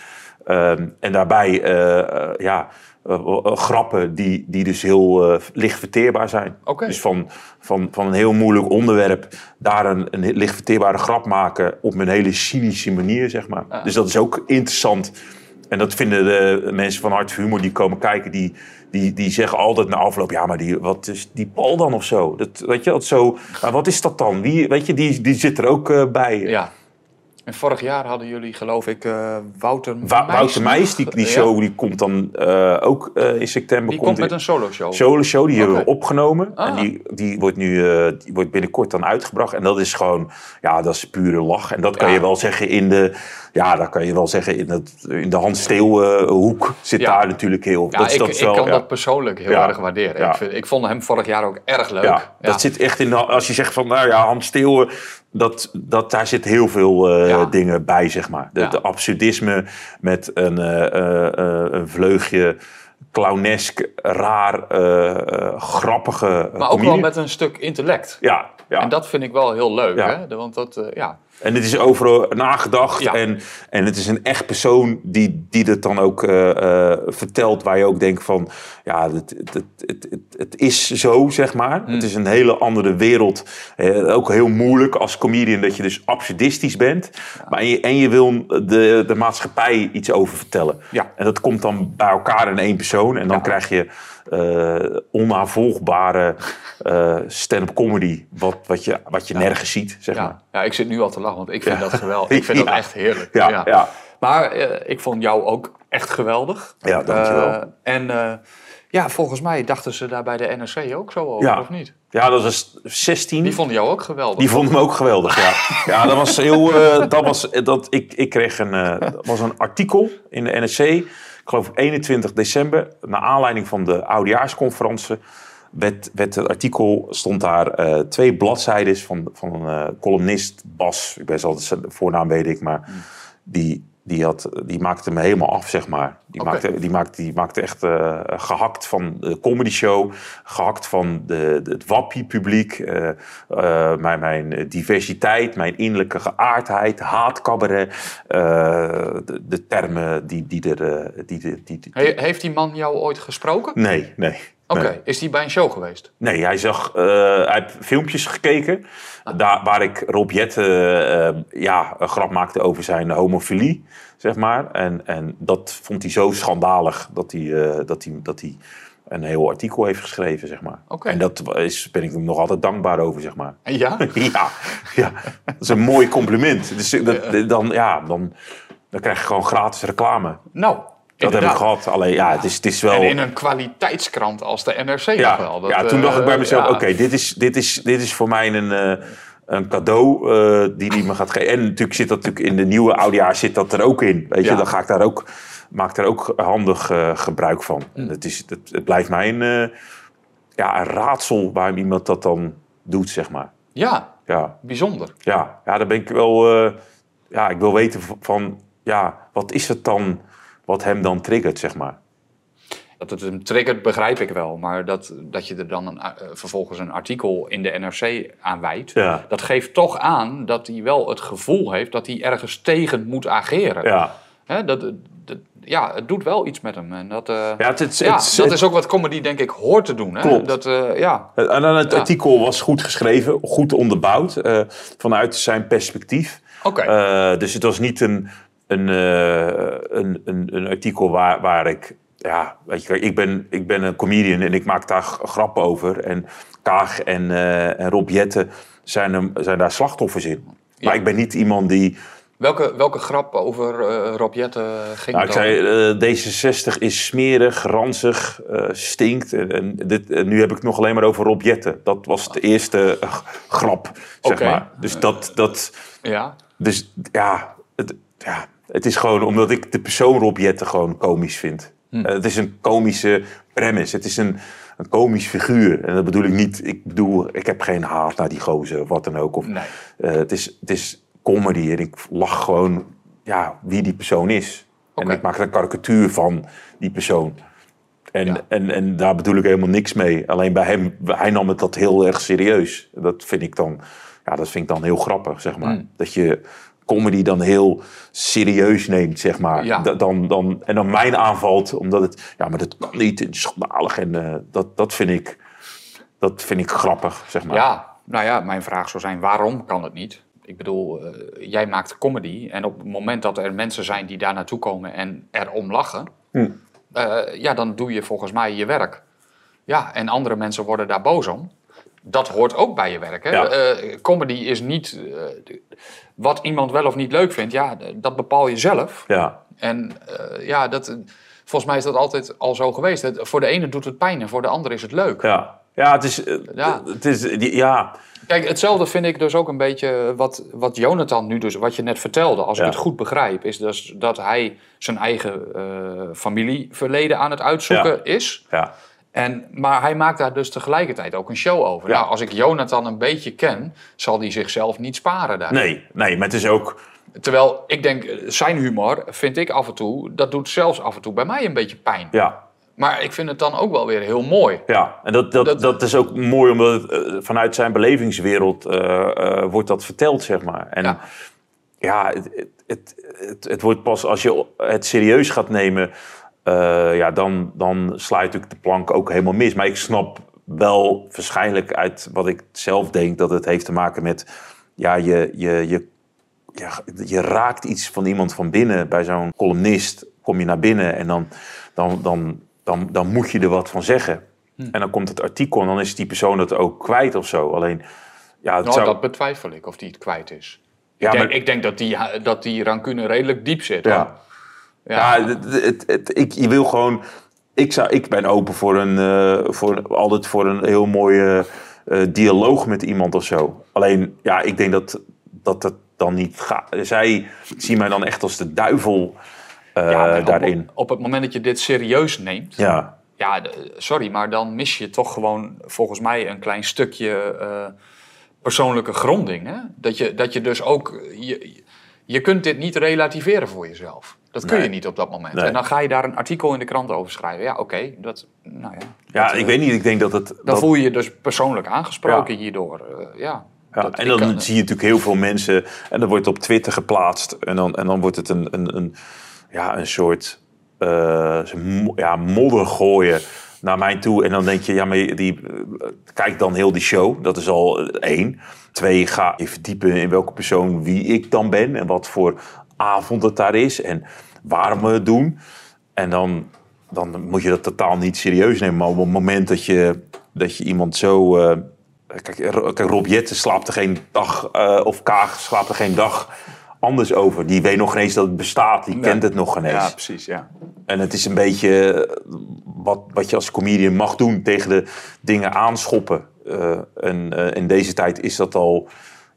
Ehm, en daarbij eh, eh, ja, eh, grappen die, die dus heel licht verteerbaar zijn. Dus van, van, van een heel moeilijk onderwerp daar een, een licht verteerbare grap maken op een hele cynische manier, zeg maar. Dus dat is ook interessant. En dat vinden de mensen van Hart Humor die komen kijken, die, die, die zeggen altijd na afloop, ja, maar die, wat is die Paul dan of zo? Dat, weet je, dat zo, maar wat is dat dan? Wie, weet je, die, die zit er ook bij. ja. En vorig jaar hadden jullie, geloof ik, eh, Wouter Meijs Wouter nog. Meijs, die, die Ja. show die komt dan eh, ook eh, in september. Die komt met in- een solo show. solo show, die hebben we opgenomen. Ah. En die, die, wordt nu, die wordt binnenkort dan uitgebracht. En dat is gewoon, ja, dat is pure lach. En dat kan Ja. je wel zeggen in de, ja, dat kan je wel zeggen in, het, in de Hans Steeuw eh, hoek zit Ja. daar natuurlijk heel. Ja, dat, ik, dat ik wel, kan ja. dat persoonlijk heel erg waarderen. Ik, vind, ik vond hem vorig jaar ook erg leuk. Ja, dat zit echt in als je zegt van, nou ja, Hans Steeuwen, dat, dat, daar zit heel veel eh, dingen bij, zeg maar. De, absurdisme met een, eh, eh, eh, een vleugje clownesk, raar, eh, eh, grappige Maar ook wel met een stuk intellect. Ja, ja. En dat vind ik wel heel leuk. Ja. Hè? Want dat, eh, ja. En het is overal nagedacht. Ja. En, en het is een echt persoon die, die het dan ook eh, eh, vertelt. Waar je ook denkt van... Ja, het, het, het, het, is zo, zeg maar. Hmm. Het is een hele andere wereld. Eh, ook heel moeilijk als comedian dat je dus absurdistisch bent. Maar en je, en je wil de, de maatschappij iets over vertellen. Ja. En dat komt dan bij elkaar in één persoon. En dan krijg je onnavolgbare eh stand-up comedy. Wat, wat je, wat je nergens ziet, zeg maar. Ja. ja, ik zit nu al te lachen, want ik vind dat geweldig. Ik vind <laughs> dat Ja. echt heerlijk. Ja, ja. Maar eh, ik vond jou ook echt geweldig. Ja, dankjewel. Eh, en eh, ja, volgens mij dachten ze daar bij de NRC ook zo over, Ja. of niet? Ja, dat was 16. Die vonden jou ook geweldig. Die vond hem ook geweldig, ja. <laughs> Ja, dat was heel... eh, dat was, dat, ik, ik kreeg een, eh, dat was een artikel in de NRC, ik geloof 21 december, naar aanleiding van de oudejaarsconferentie, werd, het artikel, stond daar eh, twee bladzijden van, van een eh, columnist, Bas, ik ben altijd zijn voornaam weet ik, maar die, die, had, die maakte me helemaal af, zeg maar. Die, maakte, die, maakte, die maakte echt eh, gehakt van de comedy show, gehakt van de, de, het wappie-publiek, eh, eh, mijn, mijn diversiteit, mijn innerlijke geaardheid, haatcabaret, eh, de, de termen die, die er... die, die, die, die- He- heeft die man jou ooit gesproken? Nee, nee. Oké, nee. is die bij een show geweest? Nee, hij zag, eh, hij heeft filmpjes gekeken. Daar, waar ik Rob Jette eh, ja, een grap maakte over zijn homofilie, zeg maar. En, en dat vond hij zo schandalig dat hij, eh, dat, hij, dat hij een heel artikel heeft geschreven, zeg maar. En dat is, ben ik hem nog altijd dankbaar over, zeg maar. Ja? <laughs> ja, ja, dat is een mooi compliment. Dus dat, dan, ja, dan, dan krijg je gewoon gratis reclame. Nou, Dat heb ik gehad. Alleen ja, het is, het is wel... En in een kwaliteitskrant als de NRC nog Ja, wel. Dat, ja toen dacht ik bij eh, mezelf, oké, dit, is, dit, is, dit is voor mij een, eh, een cadeau eh, die hij me gaat geven. En natuurlijk zit dat natuurlijk in de nieuwe oudejaar zit dat er ook in. Weet je, Ja. dan ga ik daar ook, maak daar ook handig eh, gebruik van. En het, is, het, het blijft mij een, eh, ja, een raadsel waarom iemand dat dan doet, zeg maar. Ja, Ja, bijzonder. ja, ja daar ben ik wel, ja, ik wil weten van, ja, wat is het dan wat hem dan triggert, zeg maar. Dat het hem triggert, begrijp ik wel. Maar dat, dat je er dan een, eh, vervolgens een artikel in de NRC aan wijdt... Ja. dat geeft toch aan dat hij wel het gevoel heeft... dat hij ergens tegen moet ageren. Ja, dat, dat, ja, het doet wel iets met hem. En dat, eh, ja, het, het, ja, het- dat is ook wat comedy denk ik hoort te doen. Hè? Klopt. Dat, eh, ja. En dan het Ja. artikel was goed geschreven, goed onderbouwd, vanuit zijn perspectief. Oké. Dus het was niet een, een, eh, een, een, een artikel waar, waar ik... Ja, weet je, ik ben, ik ben een comedian en ik maak daar grappen over. En Kaag en, eh, en Rob Jetten zijn, zijn daar slachtoffers in. Maar ik ben niet iemand die... welke, welke grap over eh Rob Jetten ging Nou, ik zei, eh, D66 is smerig, ranzig, stinkt. En, en dit, en nu heb ik het nog alleen maar over Rob Jetten. Dat was de eerste grap, zeg maar. Dus dat... dat Ja, Dus ja het, ja, het is gewoon omdat ik de persoon Rob Jetten gewoon komisch vind. Hm. Eh, het is een komische premise. Het is een, een komisch figuur. En dat bedoel ik niet... Ik bedoel, ik heb geen haat naar die gozer of wat dan ook. Of, nee. eh, het, is, het is comedy en ik lach gewoon ja, wie die persoon is. En ik maak er een karikatuur van die persoon. En, Ja. en, en daar bedoel ik helemaal niks mee. Alleen bij hem, hij nam het dat heel erg serieus. Dat vind ik dan, ja, dat vind ik dan heel grappig, zeg maar. Mm. Dat je comedy dan heel serieus neemt, zeg maar. Ja. Dan, dan, en dan mijn aanvalt, omdat het, ja, maar dat kan niet, het is schandalig. En eh, dat, dat, vind ik, dat vind ik grappig, zeg maar. Ja, nou ja, mijn vraag zou zijn, waarom kan het niet? Ik bedoel, eh, jij maakt comedy en op het moment dat er mensen zijn die daar naartoe komen en erom lachen, Hm. eh, ja, dan doe je volgens mij je werk. Ja, en andere mensen worden daar boos om. Dat hoort ook bij je werk. Hè? Ja. Eh, comedy is niet eh, wat iemand wel of niet leuk vindt. Ja, dat bepaal je zelf. Ja, En eh, ja, dat, volgens mij is dat altijd al zo geweest. Het- voor de ene doet het pijn en voor de ander is het leuk. ja. ja het is, Ja. Het is die- ja, Kijk, hetzelfde vind ik dus ook een beetje wat, wat Jonathan nu dus, wat je net vertelde, als Ja. ik het goed begrijp, is dus dat hij zijn eigen familieverleden aan het uitzoeken Ja. is. ja. En, maar hij maakt daar dus tegelijkertijd ook een show over. Ja. Nou, als ik Jonathan een beetje ken, zal hij zichzelf niet sparen daar. Nee, nee, maar het is ook... Terwijl ik denk, zijn humor vind ik af en toe, dat doet zelfs af en toe bij mij een beetje pijn. Ja, Maar ik vind het dan ook wel weer heel mooi. Ja, en dat, dat, Dat- dat, is ook mooi omdat het, eh, vanuit zijn belevingswereld eh, eh, wordt dat verteld, zeg maar. En Ja. ja, het, het, het wordt pas als je het serieus gaat nemen, eh, ja, dan, dan sla je natuurlijk de plank ook helemaal mis. Maar ik snap wel waarschijnlijk uit wat ik zelf denk dat het heeft te maken met, ja, je, je, je, ja, je raakt iets van iemand van binnen. Bij zo'n columnist kom je naar binnen en dan, dan, dan, dan, dan moet je er wat van zeggen. Hm. En dan komt het artikel en dan is die persoon het ook kwijt of zo. Alleen, ja, Nou, zou... dat betwijfel ik of die het kwijt is. Ja, ik, denk, maar- ik denk dat die, dat die rancune redelijk diep zit. Ja. Ja, het, het, het- ik, je wil gewoon. Ik, zou, ik ben open voor een, eh, voor, altijd voor een heel mooie eh, dialoog met iemand of zo. Alleen, ja, ik denk dat dat, dat dan niet gaat. Zij zien mij dan echt als de duivel eh, Ja, maar op- daarin. Op, het moment dat je dit serieus neemt, Ja, ja, sorry, maar dan mis je toch gewoon volgens mij een klein stukje persoonlijke gronding. Hè? Dat, je, dat je dus ook. Je, je kunt dit niet relativeren voor jezelf. Dat kun Nee. je niet op dat moment. Nee. En dan ga je daar een artikel in de krant over schrijven. Ja, oké. dat, nou ja, Ja, dat, ik eh, weet niet. Ik denk dat het... Dan dat- voel je je dus persoonlijk aangesproken Ja. hierdoor. eh, ja. Ja, Dat- en dan kan- zie je natuurlijk heel veel mensen en dan wordt het op Twitter geplaatst en dan, en dan wordt het een, een, een, ja, een soort eh, mo- ja, modder gooien naar mij toe. En dan denk je, ja, maar die, eh, kijk dan heel die show. Dat is al eh, één. Twee, ga je verdiepen in welke persoon wie ik dan ben en wat voor avond het daar is en waarom we het doen. En dan, dan moet je dat totaal niet serieus nemen. Maar op het moment dat je, dat je iemand zo... eh, kijk, kijk, Rob Jetten slaapt er geen dag... eh, of Kaag slaapt er geen dag anders over. Die weet nog ineens dat het bestaat. Die Nee. kent het nog ineens. Ja, precies. Ja. En het is een beetje eh, wat, wat je als comedian mag doen. Tegen de dingen aanschoppen. Eh, en eh, in deze tijd is dat al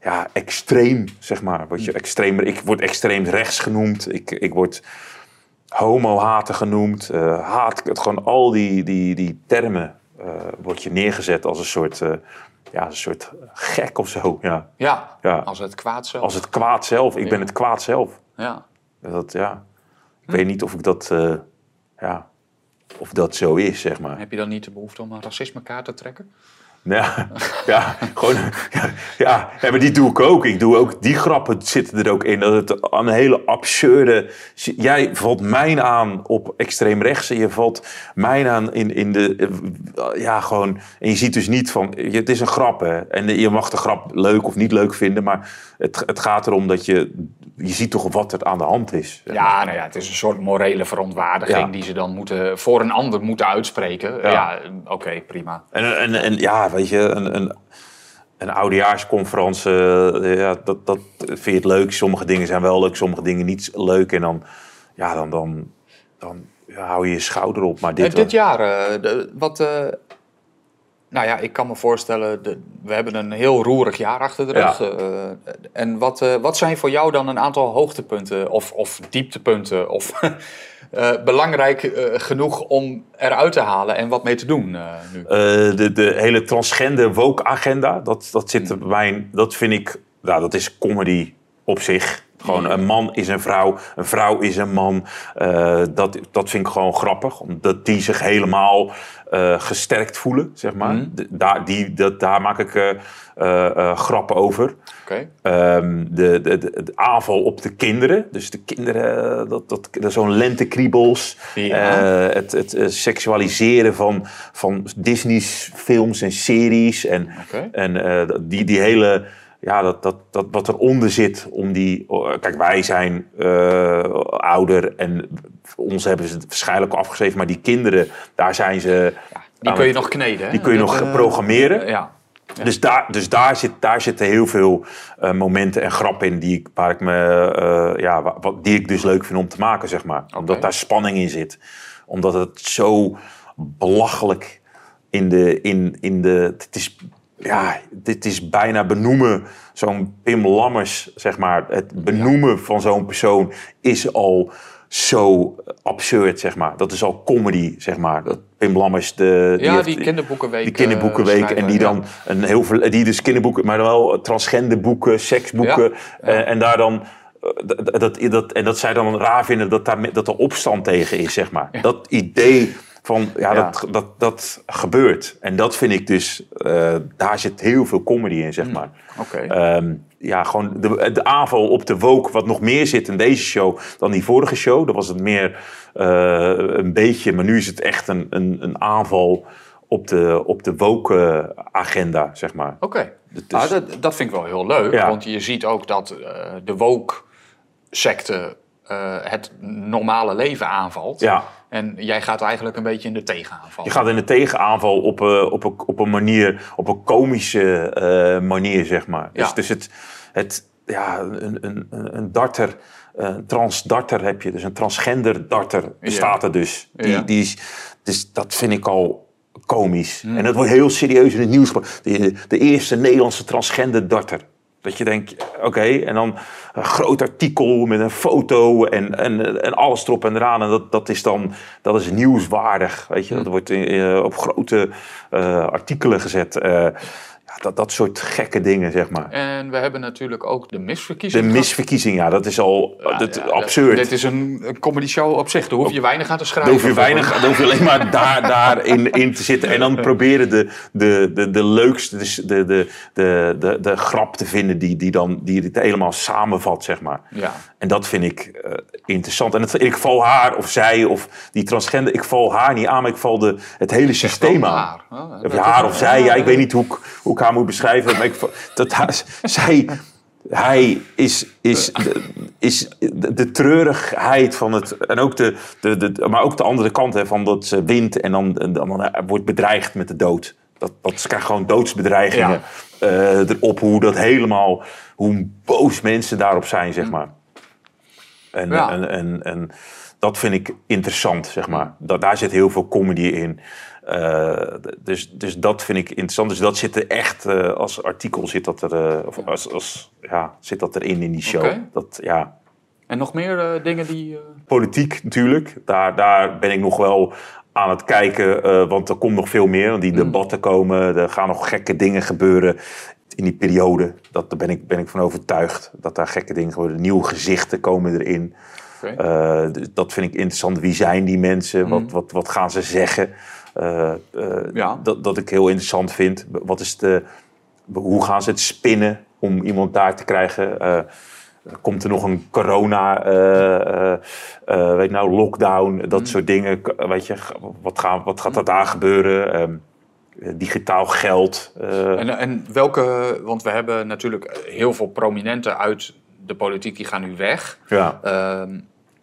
ja, extreem, zeg maar. Word je extremer, ik word extreem rechts genoemd. Ik, ik word homo-hater genoemd. eh, haat, het, gewoon al die, die, die termen eh word je neergezet als een soort, ja, een soort gek of zo. Ja. Ja, Ja. als het kwaad zelf. Als het kwaad zelf. Ik ben het kwaad zelf. Ja. Dat, ja. Ik weet niet of ik dat, ja, of dat zo is, zeg maar. Heb je dan niet de behoefte om een racismekaart te trekken? Ja, ja, gewoon, ja, ja, ja, maar die doe ik ook. Ik doe ook, die grappen zitten er ook in. Dat het een hele absurde... Jij valt mij aan op extreem rechts en je valt mij aan in, in de... eh, Ja, gewoon... En je ziet dus niet van... Het is een grap, hè. En je mag de grap leuk of niet leuk vinden, maar het, het gaat erom dat je... Je ziet toch wat er aan de hand is. Ja, nou ja, het is een soort morele verontwaardiging Ja. die ze dan moeten, voor een ander moeten uitspreken. Ja. Ja, oké, prima. En, en, en ja, weet je, een, een, een oudejaarsconferentie, eh, ja, dat, dat vind je het leuk. Sommige dingen zijn wel leuk, sommige dingen niet leuk. En dan, ja, dan, dan, dan hou je je schouder op. Maar dit, Eh, dit jaar, eh, de- wat... nou ja, ik kan me voorstellen, de, we hebben een heel roerig jaar achter de rug. Ja. en wat, wat zijn voor jou dan een aantal hoogtepunten of, of dieptepunten? Of <laughs> eh, belangrijk eh, genoeg om eruit te halen en wat mee te doen eh, nu? De, de hele transgender woke agenda, dat, dat zit er bij mij, dat vind ik, nou, dat is comedy op zich. Gewoon een man is een vrouw, een vrouw is een man. Eh, dat, dat vind ik gewoon grappig, omdat die zich helemaal eh, gesterkt voelen, zeg maar. Mhm. Daar, die, dat, daar maak ik eh, eh, grappen over. Oké. Ehm, de, de, de, de aanval op de kinderen. Dus de kinderen, dat, dat, dat zo'n lentekriebels. Ja. Het, het seksualiseren van, van Disney's films en series. En, en die, die hele, ja, dat, dat, dat wat eronder zit om die... oh, Kijk, wij zijn eh, ouder en ons hebben ze het waarschijnlijk afgeschreven. Maar die kinderen, daar zijn ze... Die aan kun je het- nog kneden, hè? Die kun je nog eh, programmeren. Ja. Dus, daar, dus daar, zit, daar zitten heel veel eh, momenten en grappen in die ik, waar ik me, eh, ja, wa- wat, die ik dus leuk vind om te maken, zeg maar. Omdat daar spanning in zit. Omdat het zo belachelijk in de. In, in de het is, ja, dit is bijna benoemen. Zo'n Pim Lammers, zeg maar. Het benoemen van zo'n persoon is al zo absurd, zeg maar. Dat is al comedy, zeg maar. Dat Pim Lammers, de, Ja, heeft- die kinderboekenweek. die kinderboekenweek eh, en die dan een heel veel, die dus kinderboeken, maar wel transgenderboeken, seksboeken Ja, eh, en daar dan eh, dat, dat, dat, en dat zij dan raar vinden dat daar dat er opstand tegen is, zeg maar. Dat idee van ja, Ja. Dat, dat dat gebeurt en dat vind ik dus eh, daar zit heel veel comedy in, zeg maar. ja. Oké. Ehm, ja, gewoon de, de aanval op de woke, wat nog meer zit in deze show dan die vorige show. Dat was het meer eh, een beetje, maar nu is het echt een, een, een aanval op de, op de woke agenda, zeg maar. Oké. Dus- Ah, dat, dat vind ik wel heel leuk, Ja. want je ziet ook dat eh, de woke-secte eh, het normale leven aanvalt. Ja, En jij gaat eigenlijk een beetje in de tegenaanval. je gaat in de tegenaanval op, eh, op, een, op een manier, op een komische eh, manier, zeg maar. Dus, Ja. dus het, het, ja, een, een, een darter, een transdarter heb je, dus een transgender darter bestaat er dus. Die, Ja. die is, dus dat vind ik al komisch. En dat wordt heel serieus in het nieuws. De, de eerste Nederlandse transgender darter. Dat je denkt, oké, en dan een groot artikel met een foto en, en, en alles erop en eraan. En dat, dat is dan dat is nieuwswaardig, weet je. Dat wordt eh, op grote eh, artikelen gezet. Eh, ja, dat, dat soort gekke dingen, zeg maar. En we hebben natuurlijk ook de De misverkiezing. gehad. misverkiezing, ja, dat is al Ja, dat, ja, absurd. Dit is een, een comedy show op zich. Daar hoef je weinig aan te schrijven. hoef je weinig, dan hoef je alleen maar daar, daar in, in te zitten. En dan proberen de, de, de, de leukste, de, de, de, de, de grap te vinden die, die, dan, die het helemaal samenvat, zeg maar. Ja. En dat vind ik eh, interessant. En het, ik val haar of zij of die transgender, ik val haar niet aan, maar ik val de, het hele systeem aan. haar. Oh, Of dat- haar of zij, ja, ik weet niet hoe ik, hoe ik haar moet beschrijven. Maar ik, val- dat, haar- zij, hij is, is, de, is de, de treurigheid van het. En ook de, de, de, maar ook de andere kant hè, van dat ze wint en dan, dan, dan wordt bedreigd met de dood. Dat, dat ze krijgt gewoon doodsbedreigingen eh, erop. Hoe dat helemaal. Hoe boos mensen daarop zijn, zeg maar. En, Ja. en, en, en dat vind ik interessant, zeg maar. Dat, daar zit heel veel comedy in. Eh, dus, dus dat vind ik interessant. Dus dat zit er echt, eh, als artikel zit dat er, eh, of als, als, ja, zit dat erin in die show. Dat, ja. En nog meer dingen die... Politiek natuurlijk, daar, daar ben ik nog wel aan het kijken, want er komt nog veel meer. Want die Mm. debatten komen, er gaan nog gekke dingen gebeuren in die periode. Dat, daar ben ik, ben ik van overtuigd, dat daar gekke dingen gebeuren. Nieuwe gezichten komen erin. dat vind ik interessant. Wie zijn die mensen? Mm. Wat, wat, wat gaan ze zeggen? Eh, eh, Ja. dat, dat ik heel interessant vind. Wat is de, hoe gaan ze het spinnen om iemand daar te krijgen? Eh, komt er nog een corona, weet nou, lockdown, dat Mm. soort dingen. Weet je, wat, gaan, wat gaat er daar gebeuren? Ehm, eh, digitaal geld. En, en welke... Want we hebben natuurlijk heel veel prominenten uit de politiek. Die gaan nu weg. ja. Ehm,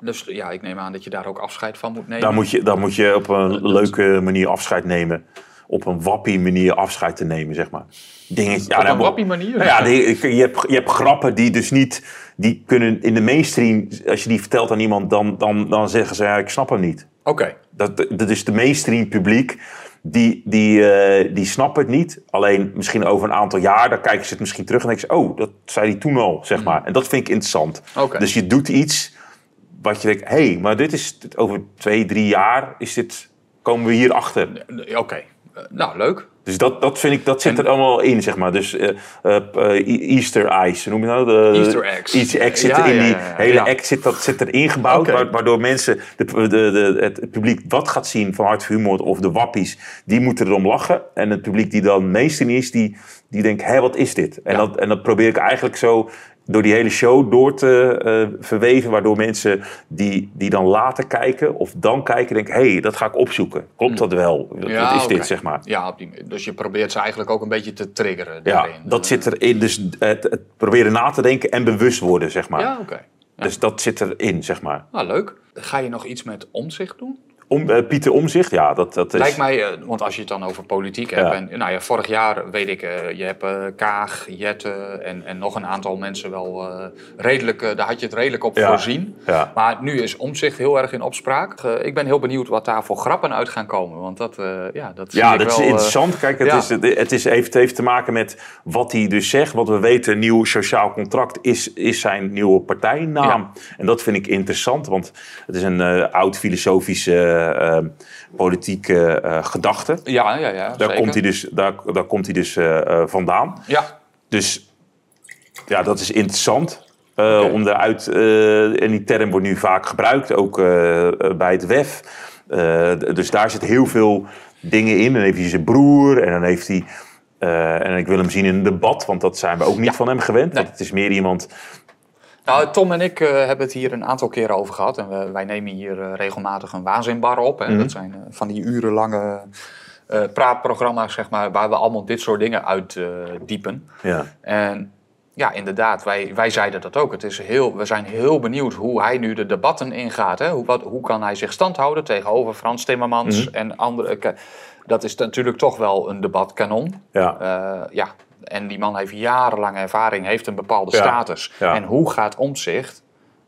dus ja, ik neem aan dat je daar ook afscheid van moet nemen. Daar moet, je, daar moet je op een leuke manier afscheid nemen. Op een wappie manier afscheid te nemen, zeg maar. Dingen, ja, Op een wappie manier? Nou ja, die- je, hebt, je hebt grappen die dus niet... Die kunnen in de mainstream, als je die vertelt aan iemand... dan, dan, dan zeggen ze, ja, ik snap hem niet. Oké. Dat, dat is de mainstream publiek. Die, die, eh, die snappen het niet. Alleen misschien over een aantal jaar, dan kijken ze het misschien terug en denken ze: Oh, dat zei hij toen al, zeg maar. En dat vind ik interessant. Dus je doet iets wat je denkt: hé, hey, maar dit is over twee, drie jaar, is dit, komen we hier achter. Oké. Eh, nou, leuk. Dus dat, dat vind ik, dat zit En- er allemaal in, zeg maar. Dus eh, eh, Easter Eyes, noem je nou? De, Easter eggs. Easter eggs zit Ja, in ja, die ja, hele act zit, dat zit erin gebouwd. Waardoor mensen, de, de, de, het publiek wat gaat zien van Hart voor Humor of de wappies, die moeten erom lachen. En het publiek die dan mainstream is, die, die denkt, hé, wat is dit? En, dat, en dat probeer ik eigenlijk zo door die hele show door te eh, verweven. Waardoor mensen die, die dan later kijken of dan kijken, denken, hé, hey, dat ga ik opzoeken. Klopt dat wel? Wat, Ja, wat is dit, zeg maar? Ja, op die, dus je probeert ze eigenlijk ook een beetje te triggeren Ja, daarin. dat zit erin. Dus het, het proberen na te denken en bewust worden, zeg maar. Ja, oké. Dus dat zit erin, zeg maar. Nou, leuk. Ga je nog iets met omzicht doen? Om, eh, Pieter Omzicht, ja, dat, dat is... Lijkt mij, eh, want als je het dan over politiek hebt. Ja. En, nou ja, vorig jaar weet ik, eh, je hebt Kaag, Jette en, en nog een aantal mensen wel redelijk, daar had je het redelijk op Ja. voorzien. Ja. Maar nu is omzicht heel erg in opspraak. Ik ben heel benieuwd wat daar voor grappen uit gaan komen. Want dat, ja, dat zie Ja, dat is wel, interessant. Kijk, het, is, het, is, heeft, heeft te maken met wat hij dus zegt. Wat we weten, een nieuw sociaal contract is, is zijn nieuwe partijnaam. En dat vind ik interessant, want het is een oud filosofische eh, eh, politieke eh, gedachte. ja, ja, ja. Daar zeker. komt hij dus, daar, daar komt hij dus eh, vandaan. Ja, Dus ja, dat is interessant. Om uh, en die term wordt nu vaak gebruikt, ook bij het WEF. Dus daar zit heel veel dingen in. Dan heeft hij zijn broer en dan heeft hij. Uh, en ik wil hem zien in een debat, want dat zijn we ook niet Ja. van hem gewend. Nee. Want het is meer iemand. Nou, Tom en ik eh, hebben het hier een aantal keren over gehad. En we, wij nemen hier eh, regelmatig een waanzinbar op. Hè. Mhm. Dat zijn eh, van die urenlange praatprogramma's, zeg maar, waar we allemaal dit soort dingen uit eh, diepen. Ja, En ja, inderdaad, wij, wij zeiden dat ook. Het is heel, we zijn heel benieuwd hoe hij nu de debatten ingaat. Hè? Hoe, wat, hoe kan hij zich stand houden tegenover Frans Timmermans Mhm. en andere... Dat is natuurlijk toch wel een debatkanon. ja. Ja, en die man heeft jarenlange ervaring, heeft een bepaalde status. En hoe gaat Omtzigt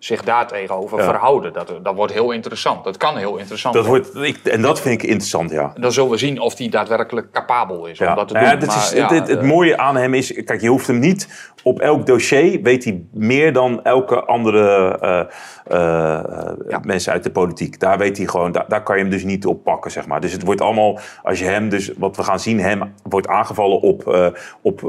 zich daar tegenover Ja. verhouden. Dat, dat wordt heel interessant. Dat kan heel interessant Dat worden. wordt, ik, en dat vind ik interessant, ja. Dan zullen we zien of hij daadwerkelijk capabel is om Ja, dat te doen. ja, dat Maar is, ja, het, eh, mooie aan hem is, kijk, je hoeft hem niet op elk dossier, weet hij meer dan elke andere eh, eh, mensen uit de politiek. Daar weet hij gewoon, daar, daar kan je hem dus niet op pakken, zeg maar. Dus het wordt allemaal, als je hem dus, wat we gaan zien, hem wordt aangevallen op, op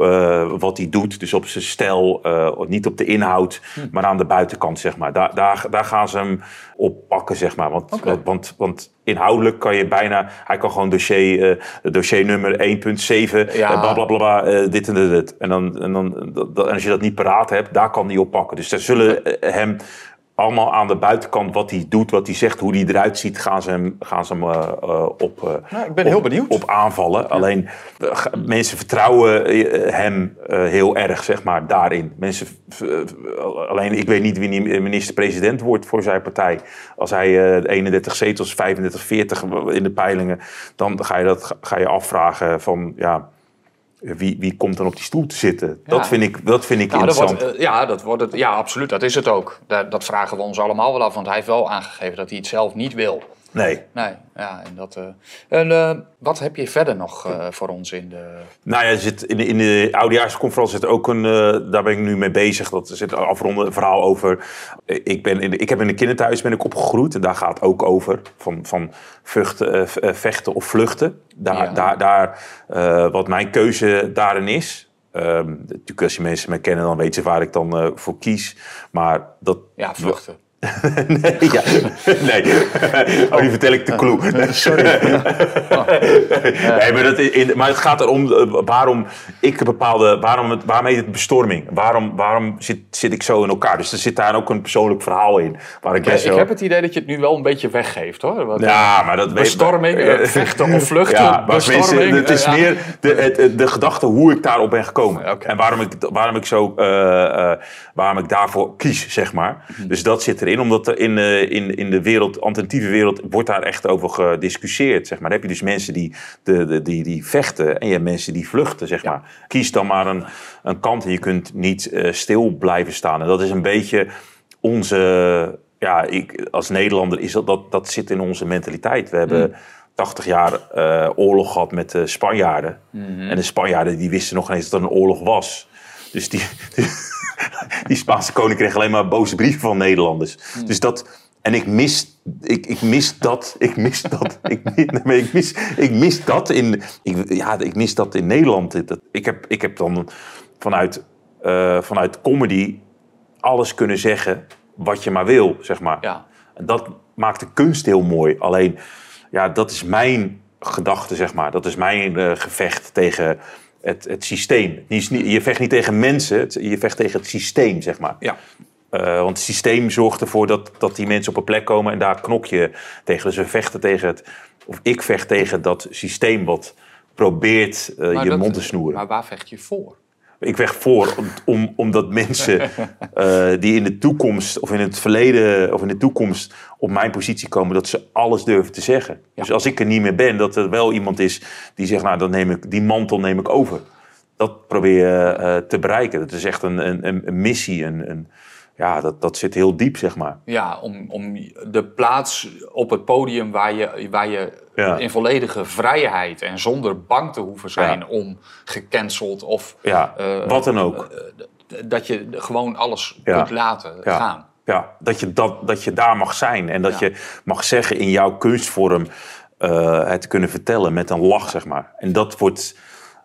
wat hij doet. Dus op zijn stijl, niet op de inhoud, Hm. maar aan de buitenkant, zeg maar. Daar, daar, daar gaan ze hem op pakken, zeg maar. Want, want, want inhoudelijk kan je bijna, hij kan gewoon dossier, eh, dossier nummer 1.7, Ja. eh, bla bla bla, bla, eh, dit en dit. En, dan, en, dan, dat- en als je dat niet paraat hebt, daar kan hij op pakken. Dus daar zullen hem allemaal aan de buitenkant, wat hij doet, wat hij zegt, hoe hij eruit ziet, gaan ze hem, gaan ze hem eh, eh, op, eh, Nou, ik ben op, heel benieuwd. op aanvallen. Alleen mensen vertrouwen hem heel erg, zeg maar, daarin. Mensen, alleen ik weet niet wie minister-president wordt voor zijn partij. Als hij eh 31 zetels, 35, 40 in de peilingen, dan ga je, dat, ga je afvragen van, ja, wie, wie komt dan op die stoel te zitten? Ja. Dat vind ik, dat vind ik Nou, dat interessant. wordt, eh, ja, dat wordt het, ja, absoluut. Dat is het ook. Dat, dat vragen we ons allemaal wel af. Want hij heeft wel aangegeven dat hij het zelf niet wil. Nee. Nee, ja, en dat... eh, en eh, wat heb je verder nog eh, voor ons in de... Nou ja, zit in, de, in de oudejaarsconferentie zit ook een, daar ben ik nu mee bezig. Dat er zit een afronden verhaal over. Ik, ben in de, ik heb in een kinderthuis ben ik opgegroeid en daar gaat het ook over van, van vechten of vluchten. Daar, Ja. daar, daar wat mijn keuze daarin is. Ehm, natuurlijk als je mensen mij kennen, dan weten ze waar ik dan voor kies. Maar dat, Ja, vluchten. <laughs> nee, ja. nee. Oh, die vertel ik de clue. Sorry. <laughs> Nee, maar, dat is in, maar het gaat erom eh, waarom ik een bepaalde. Waarom, het, waarom heet het bestorming? Waarom, waarom zit, zit ik zo in elkaar? Dus er zit daar ook een persoonlijk verhaal in. Waar ik best ik wel. heb het idee dat je het nu wel een beetje weggeeft, hoor. Want, Ja, maar dat weet Bestorming, eh, vechten of vluchten, Ja, maar bestorming, mensen, het is eh, ja. meer de, het- het- de gedachte hoe ik daarop ben gekomen. En waarom ik, waarom ik zo, eh, eh, waarom ik daarvoor kies, zeg maar. Mhm. Dus dat zit erin, omdat er in, eh, in, in de wereld, alternatieve wereld, wordt daar echt over gediscussieerd, zeg maar. Dan heb je dus mensen die, de, de, die, die vechten en je hebt mensen die vluchten, zeg maar. Kies dan maar een, een kant en je kunt niet eh, stil blijven staan. En dat is een beetje onze, ja, ik, als Nederlander is dat, dat, dat zit in onze mentaliteit. We hebben 80 jaar eh, oorlog gehad met de Spanjaarden. En de Spanjaarden die wisten nog niet eens dat er een oorlog was. Dus die, <laughs> die, <laughs> die Spaanse koning kreeg alleen maar boze brieven van Nederlanders. Dus dat... En ik mis, ik, ik mis dat, ik mis dat, <laughs> ik, ik, mis, ik mis dat in, ik, ja, ik mis dat in Nederland. Ik, heb, ik heb dan vanuit, eh, vanuit comedy alles kunnen zeggen wat je maar wil, zeg maar. Ja. En dat maakt de kunst heel mooi. Alleen, ja, dat is mijn gedachte, zeg maar. Dat is mijn eh, gevecht tegen het, het systeem. Niet, je vecht niet tegen mensen, het- je vecht tegen het systeem, zeg maar. Ja. Eh, want het systeem zorgt ervoor dat, dat die mensen op een plek komen en daar knok je tegen. Dus we vechten tegen het, of ik vecht tegen dat systeem wat probeert eh, je dat- mond te snoeren. Maar waar vecht je voor? Ik weg voor om, om, omdat mensen <laughs> eh, die in de toekomst of in het verleden of in de toekomst op mijn positie komen, dat ze alles durven te zeggen. Dus als ik er niet meer ben, dat er wel iemand is die zegt, nou dan neem ik die mantel neem ik over. Dat probeer je eh, te bereiken. Dat is echt een, een, een- een missie. Een, een, ja, dat, dat zit heel diep, zeg maar. Ja, om, om de plaats op het podium waar je, waar je Ja. in volledige vrijheid en zonder bang te hoeven zijn Ja. om gecanceld of Ja, eh, wat dan ook. d- dat je gewoon alles kunt laten gaan. Ja, dat je, dat, dat je daar mag zijn en dat je mag zeggen in jouw kunstvorm eh, het kunnen vertellen met een lach, zeg maar. En dat wordt,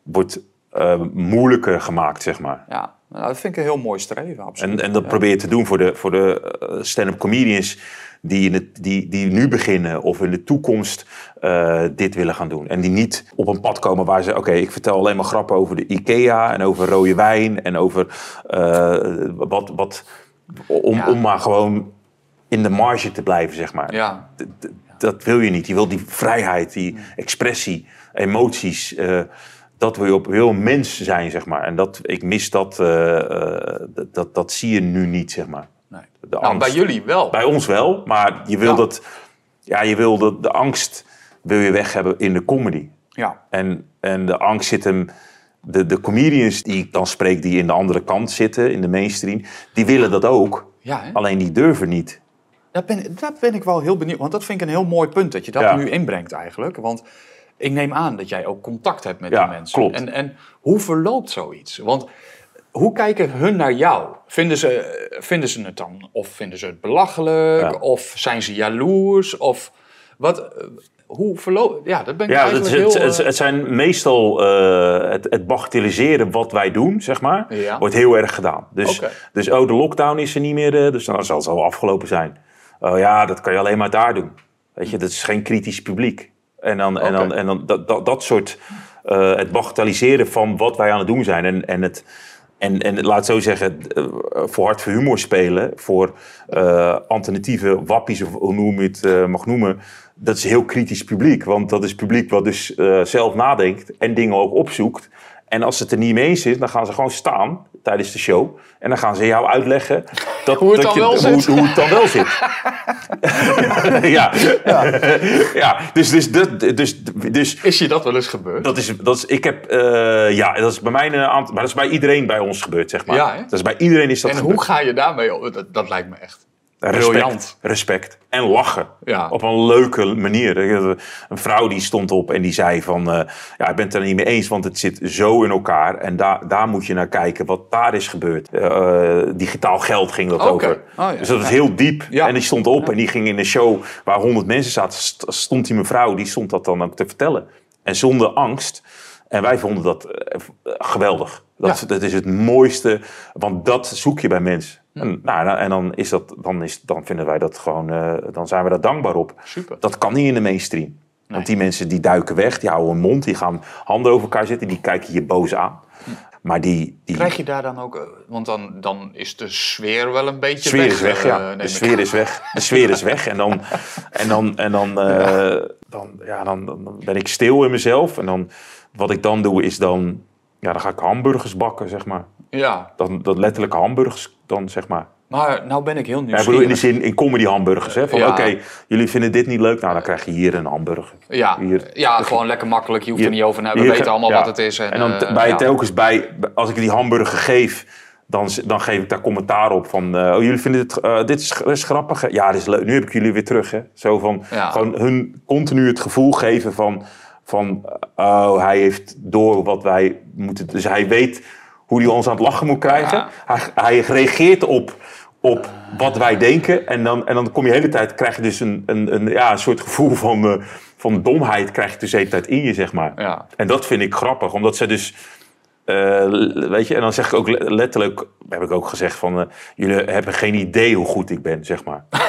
wordt eh, moeilijker gemaakt, zeg maar. Ja, nou, dat vind ik een heel mooi streven, absoluut. En, en dat Ja. probeer je te doen voor de, voor de eh, stand-up comedians die, in het, die, die nu beginnen of in de toekomst eh, dit willen gaan doen. En die niet op een pad komen waar ze, oké, ik vertel alleen maar grappen over de IKEA en over rode wijn en over wat, wat om, Ja. om maar gewoon in de marge te blijven, zeg maar. Ja. Dat wil je niet. Je wil die vrijheid, die expressie, emoties. Dat je op een mens zijn, zeg maar. En dat, ik mis dat, eh, eh, dat, dat, dat zie je nu niet, zeg maar. Nee. De Nou, angst. bij jullie wel. Bij ons wel, maar je wil Ja. dat, ja, je wil dat de angst wil je weg hebben in de comedy. Ja. En, en de angst zit hem. De, de comedians die ik dan spreek, die in de andere kant zitten, in de mainstream, die willen dat ook. Ja, hè? Alleen die durven niet. Daar ben, daar ben ik wel heel benieuwd. Want dat vind ik een heel mooi punt dat je dat Ja. nu inbrengt eigenlijk. Want ik neem aan dat jij ook contact hebt met Ja, die mensen. klopt. En, en hoe verloopt zoiets? Want hoe kijken hun naar jou? Vinden ze, vinden ze het dan? Of vinden ze het belachelijk? Ja. Of zijn ze jaloers? Of wat? Hoe verloopt... Ja, dat ben ik Ja, het, eigenlijk het, heel... het, eh, het zijn meestal eh, het, het bagatelliseren wat wij doen, zeg maar, Ja. wordt heel erg gedaan. Dus, dus oh, de lockdown is er niet meer, eh, dus dan zal het al afgelopen zijn. Oh ja, dat kan je alleen maar daar doen. Weet je, dat is geen kritisch publiek. En dan, en dan, en dan dat, dat, dat soort, eh, het bagatelliseren van wat wij aan het doen zijn. En, en het... En, en laat zo zeggen, eh, voor hard voor humor spelen, voor eh, alternatieve wappies, of hoe noem je het mag noemen, dat is heel kritisch publiek. Want dat is publiek wat dus zelf nadenkt en dingen ook opzoekt. En als het er niet mee eens is, dan gaan ze gewoon staan tijdens de show. En dan gaan ze jou uitleggen dat, Hoe het dat dan wel hoe, zit. hoe het dan wel zit. <laughs> ja. Ja. dus, dus, dat, dus, dus Is je dat wel eens gebeurd? dat is, dat is, ik heb, eh, ja, dat is bij mij een aantal, maar dat is bij iedereen bij ons gebeurd, zeg maar. Ja, dat is bij iedereen is dat en gebeurd. hoe ga je daarmee om? Dat, dat lijkt me echt Respect, briljant. respect en lachen. Ja. Op een leuke manier. Een vrouw die stond op en die zei van... eh, ja, ik ben het er niet mee eens, want het zit zo in elkaar. En daar daar moet je naar kijken wat daar is gebeurd. Eh, digitaal geld ging dat over. Oh, ja. Dus dat is Ja. heel diep. Ja. En die stond op en die ging in een show waar honderd mensen zaten. st- Stond die mevrouw, die stond dat dan ook te vertellen. En zonder angst. En wij vonden dat eh, geweldig. Dat, Ja. dat is het mooiste, want dat zoek je bij mensen. Hm. En, nou, en dan, is dat, dan, is, dan vinden wij dat gewoon, eh, dan zijn we daar dankbaar op. Super. Dat kan niet in de mainstream. Want die mensen die duiken weg, die houden hun mond, die gaan handen over elkaar zitten, die kijken je boos aan. Maar die, die Krijg je daar dan ook... eh, Want dan, dan is de sfeer wel een beetje sfeer weg. is weg, eh, ja. De sfeer is weg. De sfeer is weg. En dan, en dan, en dan, <laughs> eh, dan, ja, dan, dan ben ik stil in mezelf. En dan, wat ik dan doe, is dan, ja, dan ga ik hamburgers bakken, zeg maar. Ja, Dan, dat letterlijke hamburgers dan, zeg maar. maar nou ben ik heel Ja, ik nieuwsgierig. bedoel in de zin, in comedy hamburgers. Hè? Van Ja. oké, jullie vinden dit niet leuk, nou dan krijg je hier een hamburger. Ja, Hier. ja gewoon lekker makkelijk. Je hoeft Hier- er niet over te hebben. We hier- weten allemaal ja. wat het is. En, En dan eh, bij, telkens bij, als ik die hamburger geef, dan, dan geef ik daar commentaar op van, eh, oh jullie vinden het, eh, dit is, dit is grappig. hè? Ja, dit is leuk. Nu heb ik jullie weer terug. Hè? Zo van, gewoon hun continu het gevoel geven van, van, oh hij heeft door wat wij moeten, dus hij weet hoe hij ons aan het lachen moet krijgen. Ja. Hij, hij reageert op, op wat wij denken en dan, en dan kom je de hele tijd, krijg je dus een, een, een, ja, een soort gevoel van, eh, van domheid krijg je dus de hele tijd in je, zeg maar. Ja. En dat vind ik grappig, omdat ze dus. eh, weet je, en dan zeg ik ook le- letterlijk, heb ik ook gezegd van, eh, jullie hebben geen idee hoe goed ik ben, zeg maar. <laughs>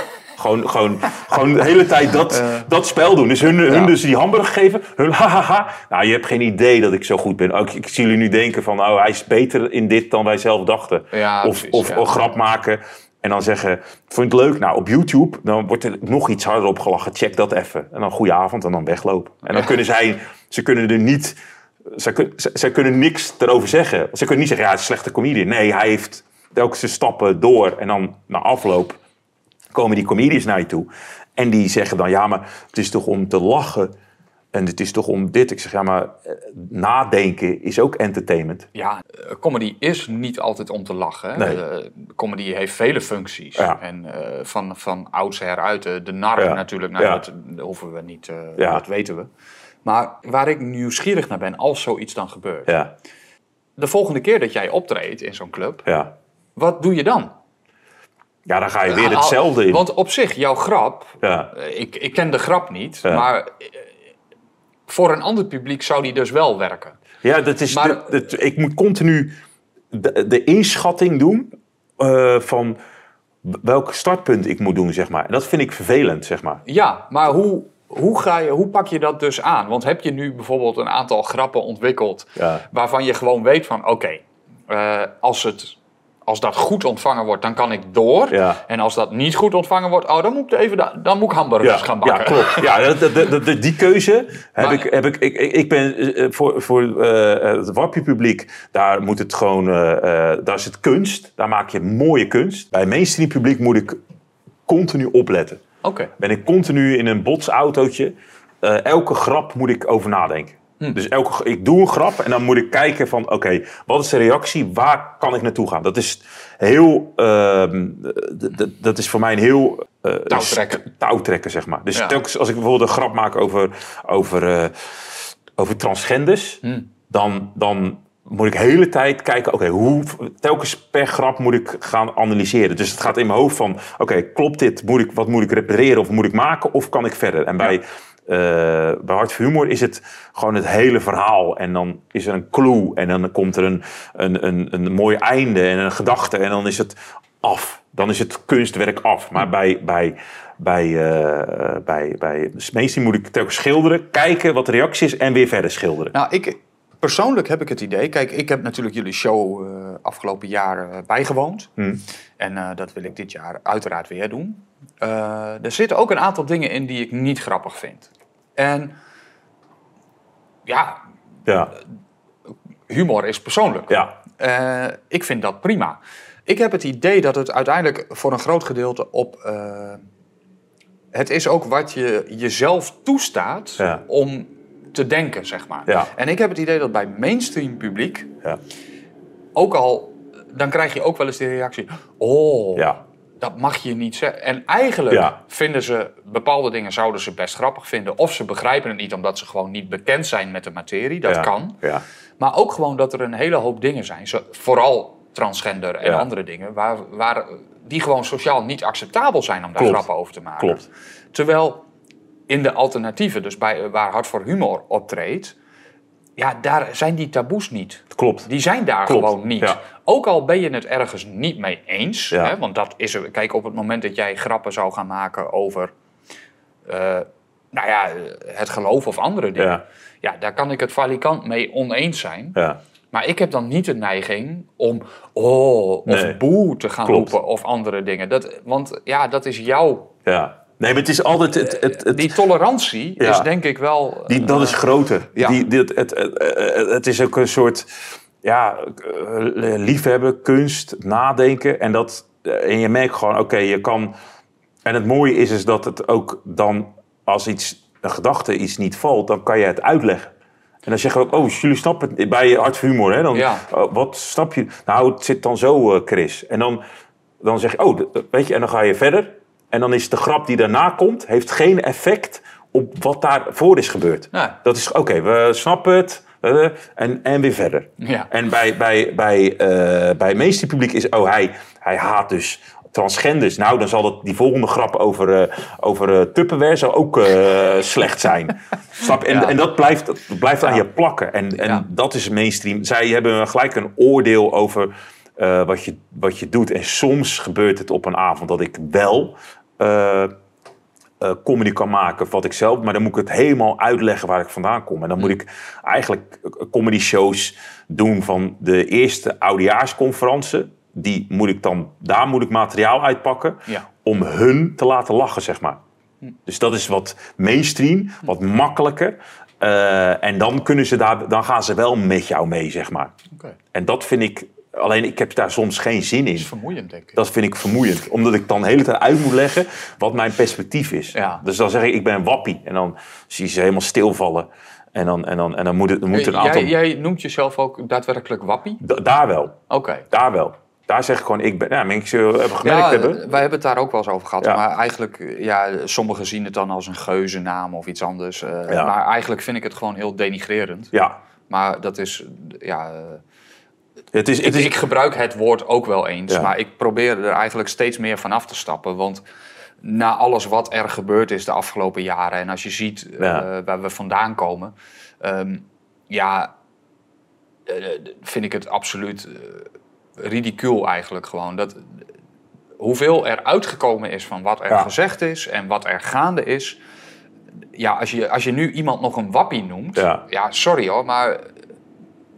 gewoon, gewoon, gewoon de hele tijd dat, <laughs> dat spel doen. Dus hun, hun Ja. dus die hamburger geven, hun hahaha. Nou, je hebt geen idee dat ik zo goed ben. Ook, ik zie jullie nu denken van, oh, hij is beter in dit dan wij zelf dachten. Ja, of precies, of ja. grap maken. En dan zeggen, vond je het leuk? Nou, op YouTube, dan wordt er nog iets harder op gelachen. Check dat even. En dan goeie avond en dan weglopen. En dan kunnen zij, ze kunnen er niet, zij, zij, kunnen niks erover zeggen. Ze kunnen niet zeggen, ja, hij is een slechte comedian. Nee, hij heeft telkens zijn stappen door. En dan na afloop komen die comedians naar je toe. En die zeggen dan, ja, maar het is toch om te lachen. En het is toch om dit. Ik zeg, ja, maar eh, nadenken is ook entertainment. Ja, eh, comedy is niet altijd om te lachen. Nee. Eh, comedy heeft vele functies. Ja. En van, van oudsher uit, de, nar Ja. natuurlijk, nou, Ja. dat, dat hoeven we niet, Ja. dat weten we. Maar waar ik nieuwsgierig naar ben, als zoiets dan gebeurt. Ja, De volgende keer dat jij optreedt in zo'n club, ja. wat doe je dan? Ja, dan ga je weer Ah, hetzelfde in. Want op zich, jouw grap, Ja. eh, ik, ik ken de grap niet, Ja. maar eh, voor een ander publiek zou die dus wel werken. Ja, dat is Maar- dat- ik moet continu de, de inschatting doen eh, van welk startpunt ik moet doen, zeg maar. En dat vind ik vervelend, zeg maar. Ja, maar hoe, hoe, ga je, hoe pak je dat dus aan? Want heb je nu bijvoorbeeld een aantal grappen ontwikkeld Ja. waarvan je gewoon weet van oké, eh, als, het, als dat goed ontvangen wordt, dan kan ik door. Ja. En als dat niet goed ontvangen wordt, oh, dan moet ik even da- dan moet ik hamburgers gaan ja, bakken. klopt. Ja, <laughs> dat, dat, dat- dat- die keuze heb Maar- ik, heb ik, ik. ik- ben eh, voor, voor eh, het wappie-publiek, daar moet het gewoon, eh, eh, daar is het kunst. Daar maak je mooie kunst. Bij mainstream publiek moet ik continu opletten. Oké. Ben ik continu in een botsautootje. eh, elke grap moet ik over nadenken. Dus elke, ik doe een grap en dan moet ik kijken van... Oké, wat is de reactie? Waar kan ik naartoe gaan? Dat is heel... ehm, d- dat is voor mij een heel... eh, Touwtrekken. touwtrekken, zeg maar. Dus Ja. telkens als ik bijvoorbeeld een grap maak over... over eh, over transgenders, dan, dan moet ik de hele tijd kijken, oké, hoe telkens per grap moet ik gaan analyseren. Dus het gaat in mijn hoofd van, oké, klopt dit? Moet ik, wat moet ik repareren of moet ik maken of kan ik verder? En bij, eh, bij Hart voor Humor is het gewoon het hele verhaal. En dan is er een clue en dan komt er een, een, een, een mooi einde en een gedachte en dan is het af. Dan is het kunstwerk af. Maar bij, bij, bij, eh bij, bij Smeestie moet ik telkens schilderen, kijken wat de reactie is en weer verder schilderen. Nou, ik, persoonlijk heb ik het idee. Kijk, ik heb natuurlijk jullie show eh, afgelopen jaar bijgewoond. Hmm. En dat wil ik dit jaar uiteraard weer doen. Eh, er zitten ook een aantal dingen in die ik niet grappig vind. En ja, Ja, humor is persoonlijk. ja, Eh, ik vind dat prima. Ik heb het idee dat het uiteindelijk voor een groot gedeelte op. eh, het is ook wat je jezelf toestaat Ja. om te denken, zeg maar. Ja. En ik heb het idee dat bij mainstream publiek ja, ook al. Dan krijg je ook wel eens de reactie: Oh, ja, dat mag je niet zeggen. En eigenlijk Ja. vinden ze bepaalde dingen zouden ze best grappig vinden. Of ze begrijpen het niet omdat ze gewoon niet bekend zijn met de materie. Dat ja, kan. Ja, Maar ook gewoon dat er een hele hoop dingen zijn, vooral transgender en andere dingen, waar, waar, die gewoon sociaal niet acceptabel zijn om daar Klopt. grappen over te maken. Klopt. Terwijl in de alternatieven, dus bij, waar Hart voor Humor optreedt, ja, daar zijn die taboes niet. klopt. Die zijn daar Klopt, gewoon niet. ja. Ook al ben je het ergens niet mee eens. Ja. Hè, want dat is er. Kijk, op het moment dat jij grappen zou gaan maken over. eh, nou ja, het geloof of andere dingen. Ja. Ja. daar kan ik het valikant mee oneens zijn. Ja, Maar ik heb dan niet de neiging om. Oh, of Nee. boe te gaan Klopt. roepen of andere dingen. Dat, want ja, dat is jouw. ja. Nee, maar het is altijd... Het, het, het, Die tolerantie Ja. is denk ik wel. die, dat is groter. ja. Die, dit, het, het, is ook een soort ja, eh, liefhebben, kunst, nadenken. En, dat, eh, en je merkt gewoon, oké, je kan... En het mooie is, is dat het ook dan, als iets, een gedachte iets niet valt, dan kan je het uitleggen. En dan zeggen we ook, oh, jullie snappen het bij voor Humor. Hè? Dan, Ja. oh, wat snap je? Nou, het zit dan zo, eh, Chris. En dan, dan zeg je, oh, weet je, en dan ga je verder. En dan is de grap die daarna komt, heeft geen effect op wat daarvoor is gebeurd. Nee. Dat is, oké, we snappen het. eh, en, en weer verder. Ja. En bij, bij, bij, eh, bij het meeste publiek is, oh, hij, hij haat dus transgenders. Nou, dan zal dat, die volgende grap over, eh over Tupperware zal ook <laughs> slecht zijn. Snap? En, Ja. en dat blijft, dat blijft aan je plakken. En, en dat is mainstream. Zij hebben gelijk een oordeel over wat, je, wat je doet. En soms gebeurt het op een avond dat ik wel eh, eh, comedy kan maken wat ik zelf, maar dan moet ik het helemaal uitleggen waar ik vandaan kom. En dan moet ik eigenlijk comedy shows doen van de eerste oudejaarsconferentie. Die moet ik dan, daar moet ik materiaal uitpakken Ja. om hun te laten lachen, zeg maar. Dus dat is wat mainstream, wat makkelijker. Eh, en dan, kunnen ze daar, dan gaan ze wel met jou mee, zeg maar. En dat vind ik, alleen ik heb daar soms geen zin in. Dat is vermoeiend, denk ik. Dat vind ik vermoeiend. Omdat ik dan de hele tijd uit moet leggen wat mijn perspectief is. Ja. Dus dan zeg ik, ik ben wappie. En dan zie je ze helemaal stilvallen. En dan, en dan, en dan moet, het, moet een aantal... jij, jij noemt jezelf ook daadwerkelijk wappie? Da- daar wel. Oké. Daar wel. Daar zeg ik gewoon, ik ben... Ja, mensen hebben gemerkt Ja, hebben... wij hebben het daar ook wel eens over gehad. Ja. Maar eigenlijk, ja, sommigen zien het dan als een geuzennaam of iets anders. eh, Ja. Maar eigenlijk vind ik het gewoon heel denigrerend. Ja. Maar dat is, ja... eh, Het is, Ik, het is, ik gebruik het woord ook wel eens, Ja. maar ik probeer er eigenlijk steeds meer van af te stappen. Want na alles wat er gebeurd is de afgelopen jaren en als je ziet eh, waar we vandaan komen, ehm, ja, eh, vind ik het absoluut eh ridicuul eigenlijk gewoon. Dat, hoeveel er uitgekomen is van wat er Ja. gezegd is en wat er gaande is. Ja, als je, als je nu iemand nog een wappie noemt, Ja. ja sorry hoor, maar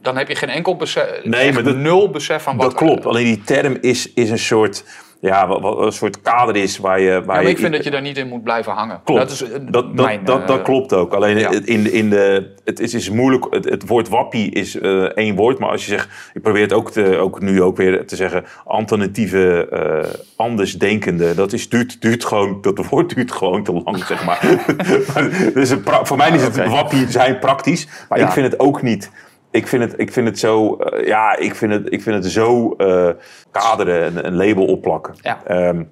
dan heb je geen enkel besef, Nee, maar dat- nul besef van wat... Dat klopt. Alleen die term is, is een soort, ja, wat, wat een soort kader is waar je... Waar Ja, maar je ik vind dat je daar niet in moet blijven hangen. Klopt. Dat is eh, dat, dat, mijn... dat, dat eh, klopt ook. Alleen ja. in, de- in de, het, is- is moeilijk. Het, het woord wappie is eh, één woord. Maar als je zegt. Ik probeer het ook, te, ook nu ook weer te zeggen. Alternatieve, andersdenkende. Dat is, duurt, duurt gewoon. Dat woord duurt gewoon te lang, zeg maar. <laughs> <laughs> Maar dus het voor mij is het Oké. wappie zijn praktisch. Maar Ja. ik vind het ook niet. Ik vind het, ik vind het zo. eh, ja, ik vind het, ik vind het zo eh, kaderen. Een, een label opplakken. Ja. Ehm,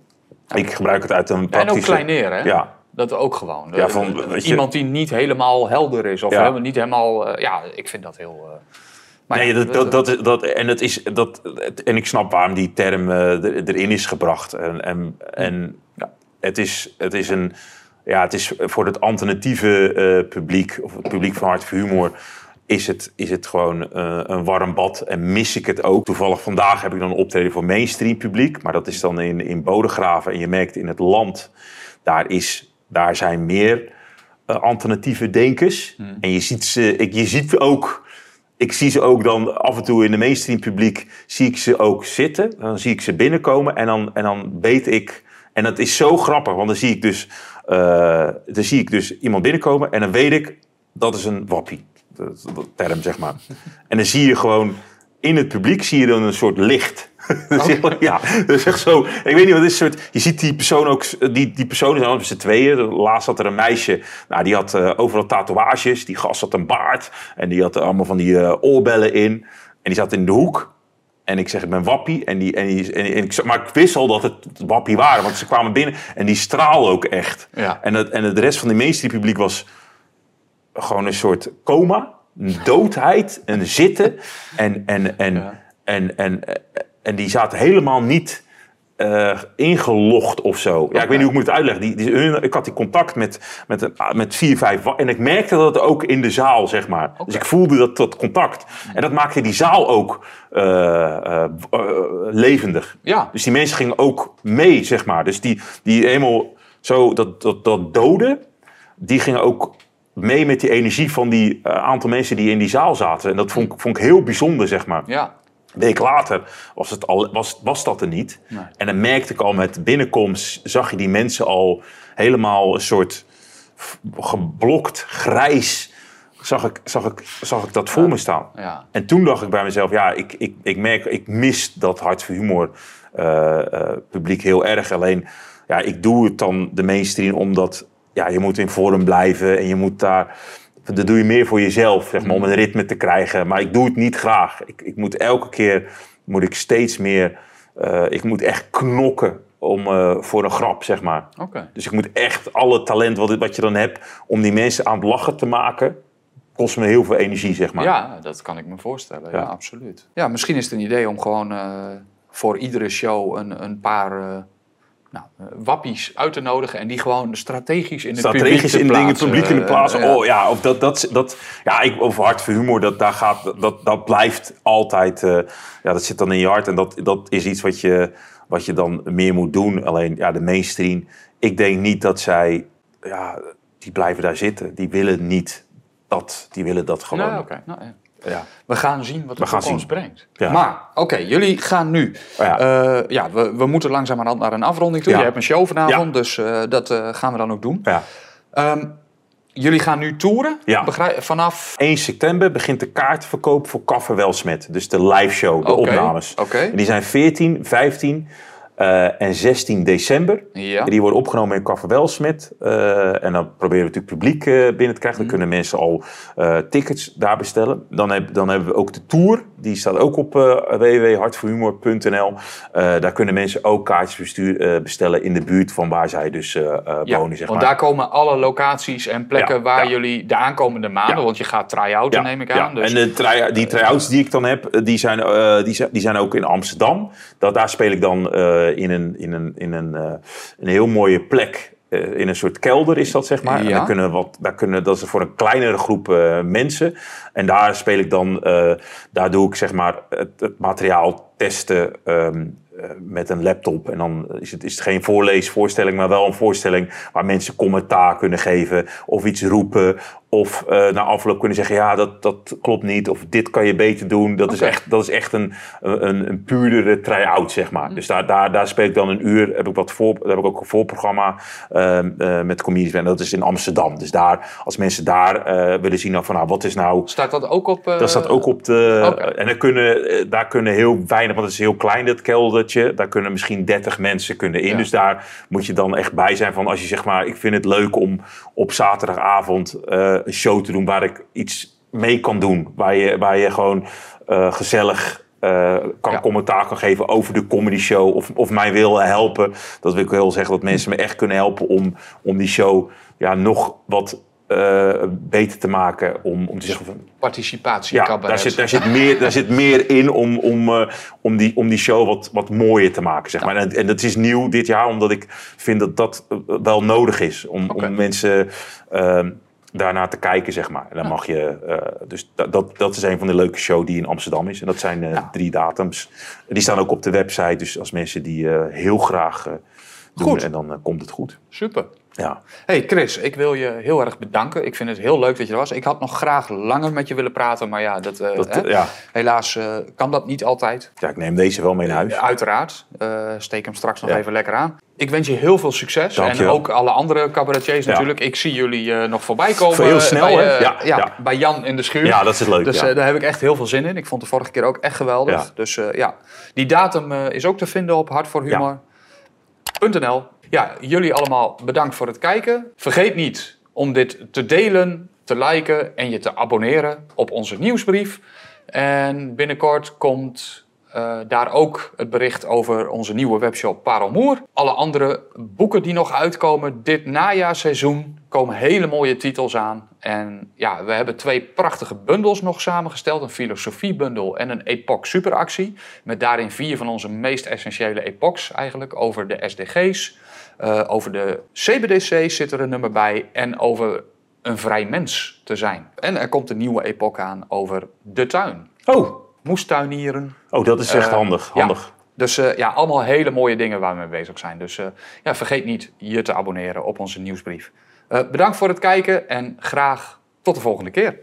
ik gebruik het uit een En ook praktische... kleineren, hè? Ja. Dat ook gewoon. Ja, Eh, van, weet je- Iemand die niet helemaal helder is. Of Ja. helemaal, niet helemaal... ja, ik vind dat heel... maar Nee, dat, dat, dat, dat, en, is, dat, en ik snap waarom die term er- erin is gebracht. En, en, en ja, het, is, het, is een, ja, het is voor het alternatieve publiek, of het publiek van Hart voor Humor, is het, is het gewoon eh, een warm bad. En mis ik het ook. Toevallig vandaag heb ik dan een optreden voor mainstream publiek. Maar dat is dan in, in Bodegraven. En je merkt in het land, daar, is, daar zijn meer eh, alternatieve denkers. En je ziet, ze, ik, je ziet ook ik zie ze ook dan af en toe in de mainstream publiek, zie ik ze ook zitten. Dan zie ik ze binnenkomen en dan, en dan weet ik... En dat is zo grappig, want dan zie ik dus, eh, dan zie ik dus iemand binnenkomen en dan weet ik, dat is een wappie. Dat term, zeg maar. En dan zie je gewoon, in het publiek zie je dan een soort licht. <laughs> Je- Ja, dat is echt zo. Ik weet niet wat is. Soort, je ziet die persoon ook. Die, die persoon zijn met z'n tweeën. Laatst had er een meisje. Nou, die had eh, overal tatoeages. Die gast had een baard. En die had allemaal van die eh, oorbellen in. En die zat in de hoek. En ik zeg, ik ben wappie. En die, en die, en, en ik, maar ik wist al dat het wappie waren. Want ze kwamen binnen. En die straalde ook echt. Ja. En, het, en de rest van de mainstream publiek was gewoon een soort coma, een doodheid, een zitten. En, en, en, Ja. en, en, en die zaten helemaal niet eh, ingelogd of zo. Ja, ik weet niet hoe ik moet het uitleggen. Die, die, hun- ik had die contact met, met, met vier, vijf... En ik merkte dat ook in de zaal, zeg maar. Dus ik voelde dat, dat contact. En dat maakte die zaal ook eh, eh, levendig. Ja. Dus die mensen gingen ook mee, zeg maar. Dus die, die helemaal zo, dat, dat, dat doden, die gingen ook mee met die energie van die eh, aantal mensen die in die zaal zaten. En dat vond, ik- vond ik heel bijzonder, zeg maar. Ja. Een week later was, het al, was, was dat er niet. Nee. En dan merkte ik al met binnenkomst, zag je die mensen al helemaal een soort geblokt, grijs. Zag ik, zag ik, zag ik dat voor me staan. Ja. En toen dacht ik bij mezelf, ja, ik, ik, ik merk, ik mis dat hart voor humor eh, eh, publiek heel erg. Alleen, ja, ik doe het dan de mainstream omdat, ja, je moet in vorm blijven en je moet daar, dat doe je meer voor jezelf, zeg maar, om een ritme te krijgen. Maar ik doe het niet graag. Ik, ik moet elke keer, moet ik steeds meer, eh, ik moet echt knokken om, eh, voor een grap, zeg maar. Dus ik moet echt alle talent wat, wat je dan hebt om die mensen aan het lachen te maken, kost me heel veel energie, zeg maar. Ja, dat kan ik me voorstellen. Ja, Ja. absoluut. Ja, misschien is het een idee om gewoon eh, voor iedere show een, een paar nou, eh, wappies uit te nodigen en die gewoon strategisch in het publiek strategisch te in dingen plaatsen. publiek in de plaats. Eh. Oh ja, of dat, dat, dat, ja, ik, over hart voor humor, dat, daar gaat, dat, dat blijft altijd, eh, ja, dat zit dan in je hart. En dat, dat is iets wat je, wat je dan meer moet doen. Alleen, ja, de mainstream, ik denk niet dat zij, ja, die blijven daar zitten. Die willen niet dat, die willen dat gewoon. Nou. Nou, ja. Ja. We gaan zien wat de toekomst zien. brengt. Ja. Maar, oké, jullie gaan nu. Oh ja. Eh, ja, we, we moeten langzamerhand naar een afronding toe. Je hebt een show vanavond, dus eh, dat eh, gaan we dan ook doen. ja. Ehm, jullie gaan nu toeren. Vanaf 1 september begint de kaartverkoop voor Kaffer Welsmet. Dus de live show, de opnames. En die zijn 14, 15 eh, en 16 december. Ja. Die worden opgenomen in Welsmet. Eh, en dan proberen we natuurlijk publiek eh, binnen te krijgen. Dan kunnen mensen al tickets daar bestellen. Dan, heb, dan hebben we ook de tour. Die staat ook op www.hartvoorhumor.nl. Daar kunnen mensen ook kaartjes bestuur, bestellen in de buurt van waar zij dus Ja, wonen. Zeg want maar. daar komen alle locaties en plekken Ja, waar jullie de aankomende maanden, want je gaat try-outen neem ik aan. Dus, En de try die try-outs die ik dan heb, die zijn, die zijn, die zijn ook in Amsterdam. Dat, daar speel ik dan in, een, in, een, in een, eh, een heel mooie plek. eh, in een soort kelder is dat, zeg maar. En Ja. daar kunnen wat, daar kunnen, dat is voor een kleinere groep eh, mensen. En daar speel ik dan, eh, daar doe ik zeg maar het, het materiaal testen ehm, eh, met een laptop. En dan is het, is het geen voorleesvoorstelling, maar wel een voorstelling waar mensen commentaar kunnen geven of iets roepen. Of uh, na afloop kunnen zeggen, ja, dat, dat klopt niet. Of dit kan je beter doen. Dat, is, echt, dat is echt een, een, een puurdere try-out, zeg maar. Mm. Dus daar, daar, daar speel ik dan een uur. Heb ik, wat voor, daar heb ik ook een voorprogramma uh, uh, met comedies. En dat is in Amsterdam. Dus daar, als mensen daar willen zien van, nou, wat is nou... Staat dat ook op... dat staat ook op de... Okay. En dan kunnen, daar kunnen heel weinig, want het is heel klein, dat keldertje. Daar kunnen misschien 30 mensen kunnen in. Ja. Dus daar moet je dan echt bij zijn van, als je zeg maar, ik vind het leuk om op zaterdagavond een show te doen waar ik iets mee kan doen. Waar je, waar je gewoon uh, gezellig uh, kan ja. commentaar kan geven over de comedy show. Of, of mij wil helpen. Dat wil ik wel zeggen dat mensen me echt kunnen helpen om, om die show ja, nog wat uh, beter te maken. Om, om te zeggen van. Participatie. Ja, daar zit, daar, zit meer, daar zit meer in om, om, uh, om, die, om die show wat, wat mooier te maken. Zeg maar. en, en dat is nieuw dit jaar, omdat ik vind dat dat wel nodig is. Om, okay. om mensen. Daarna te kijken, zeg maar. En dan mag je, uh, dus dat, dat, dat is een van de leuke shows die in Amsterdam is. En dat zijn uh, ja. drie datums. Die staan ook op de website, dus als mensen die uh, heel graag doen, goed. en dan komt het goed. Super. Ja. Hey Chris, ik wil je heel erg bedanken. Ik vind het heel leuk dat je er was. Ik had nog graag langer met je willen praten, maar ja, dat, dat hè? ja. helaas kan dat niet altijd. Ja, ik neem deze wel mee naar huis. Uiteraard. steek hem straks nog ja. even lekker aan. Ik wens je heel veel succes. En ook alle andere cabaretiers natuurlijk. Ik zie jullie nog voorbij komen. Heel snel, bij, hè? Ja, bij Jan in de schuur. Ja, dat is leuk. Dus daar heb ik echt heel veel zin in. Ik vond de vorige keer ook echt geweldig. Dus ja, die datum is ook te vinden op hartvoorhumor.nl. Ja, jullie allemaal bedankt voor het kijken. Vergeet niet om dit te delen, te liken en je te abonneren op onze nieuwsbrief. En binnenkort komt uh, daar ook het bericht over onze nieuwe webshop Parelmoer. Alle andere boeken die nog uitkomen dit najaarseizoen komen hele mooie titels aan. En ja, we hebben twee prachtige bundels nog samengesteld. Een filosofiebundel en een epoch superactie. Met daarin vier van onze meest essentiële epochs eigenlijk. Over de SDG's, uh, over de CBDC zit er een nummer bij. En over een vrij mens te zijn. En er komt een nieuwe epoch aan over de tuin. Oh, moestuinieren. Oh, dat is echt uh, handig. handig. Ja. Dus uh, ja, allemaal hele mooie dingen waar we mee bezig zijn. Dus ja, vergeet niet je te abonneren op onze nieuwsbrief. bedankt voor het kijken en graag tot de volgende keer.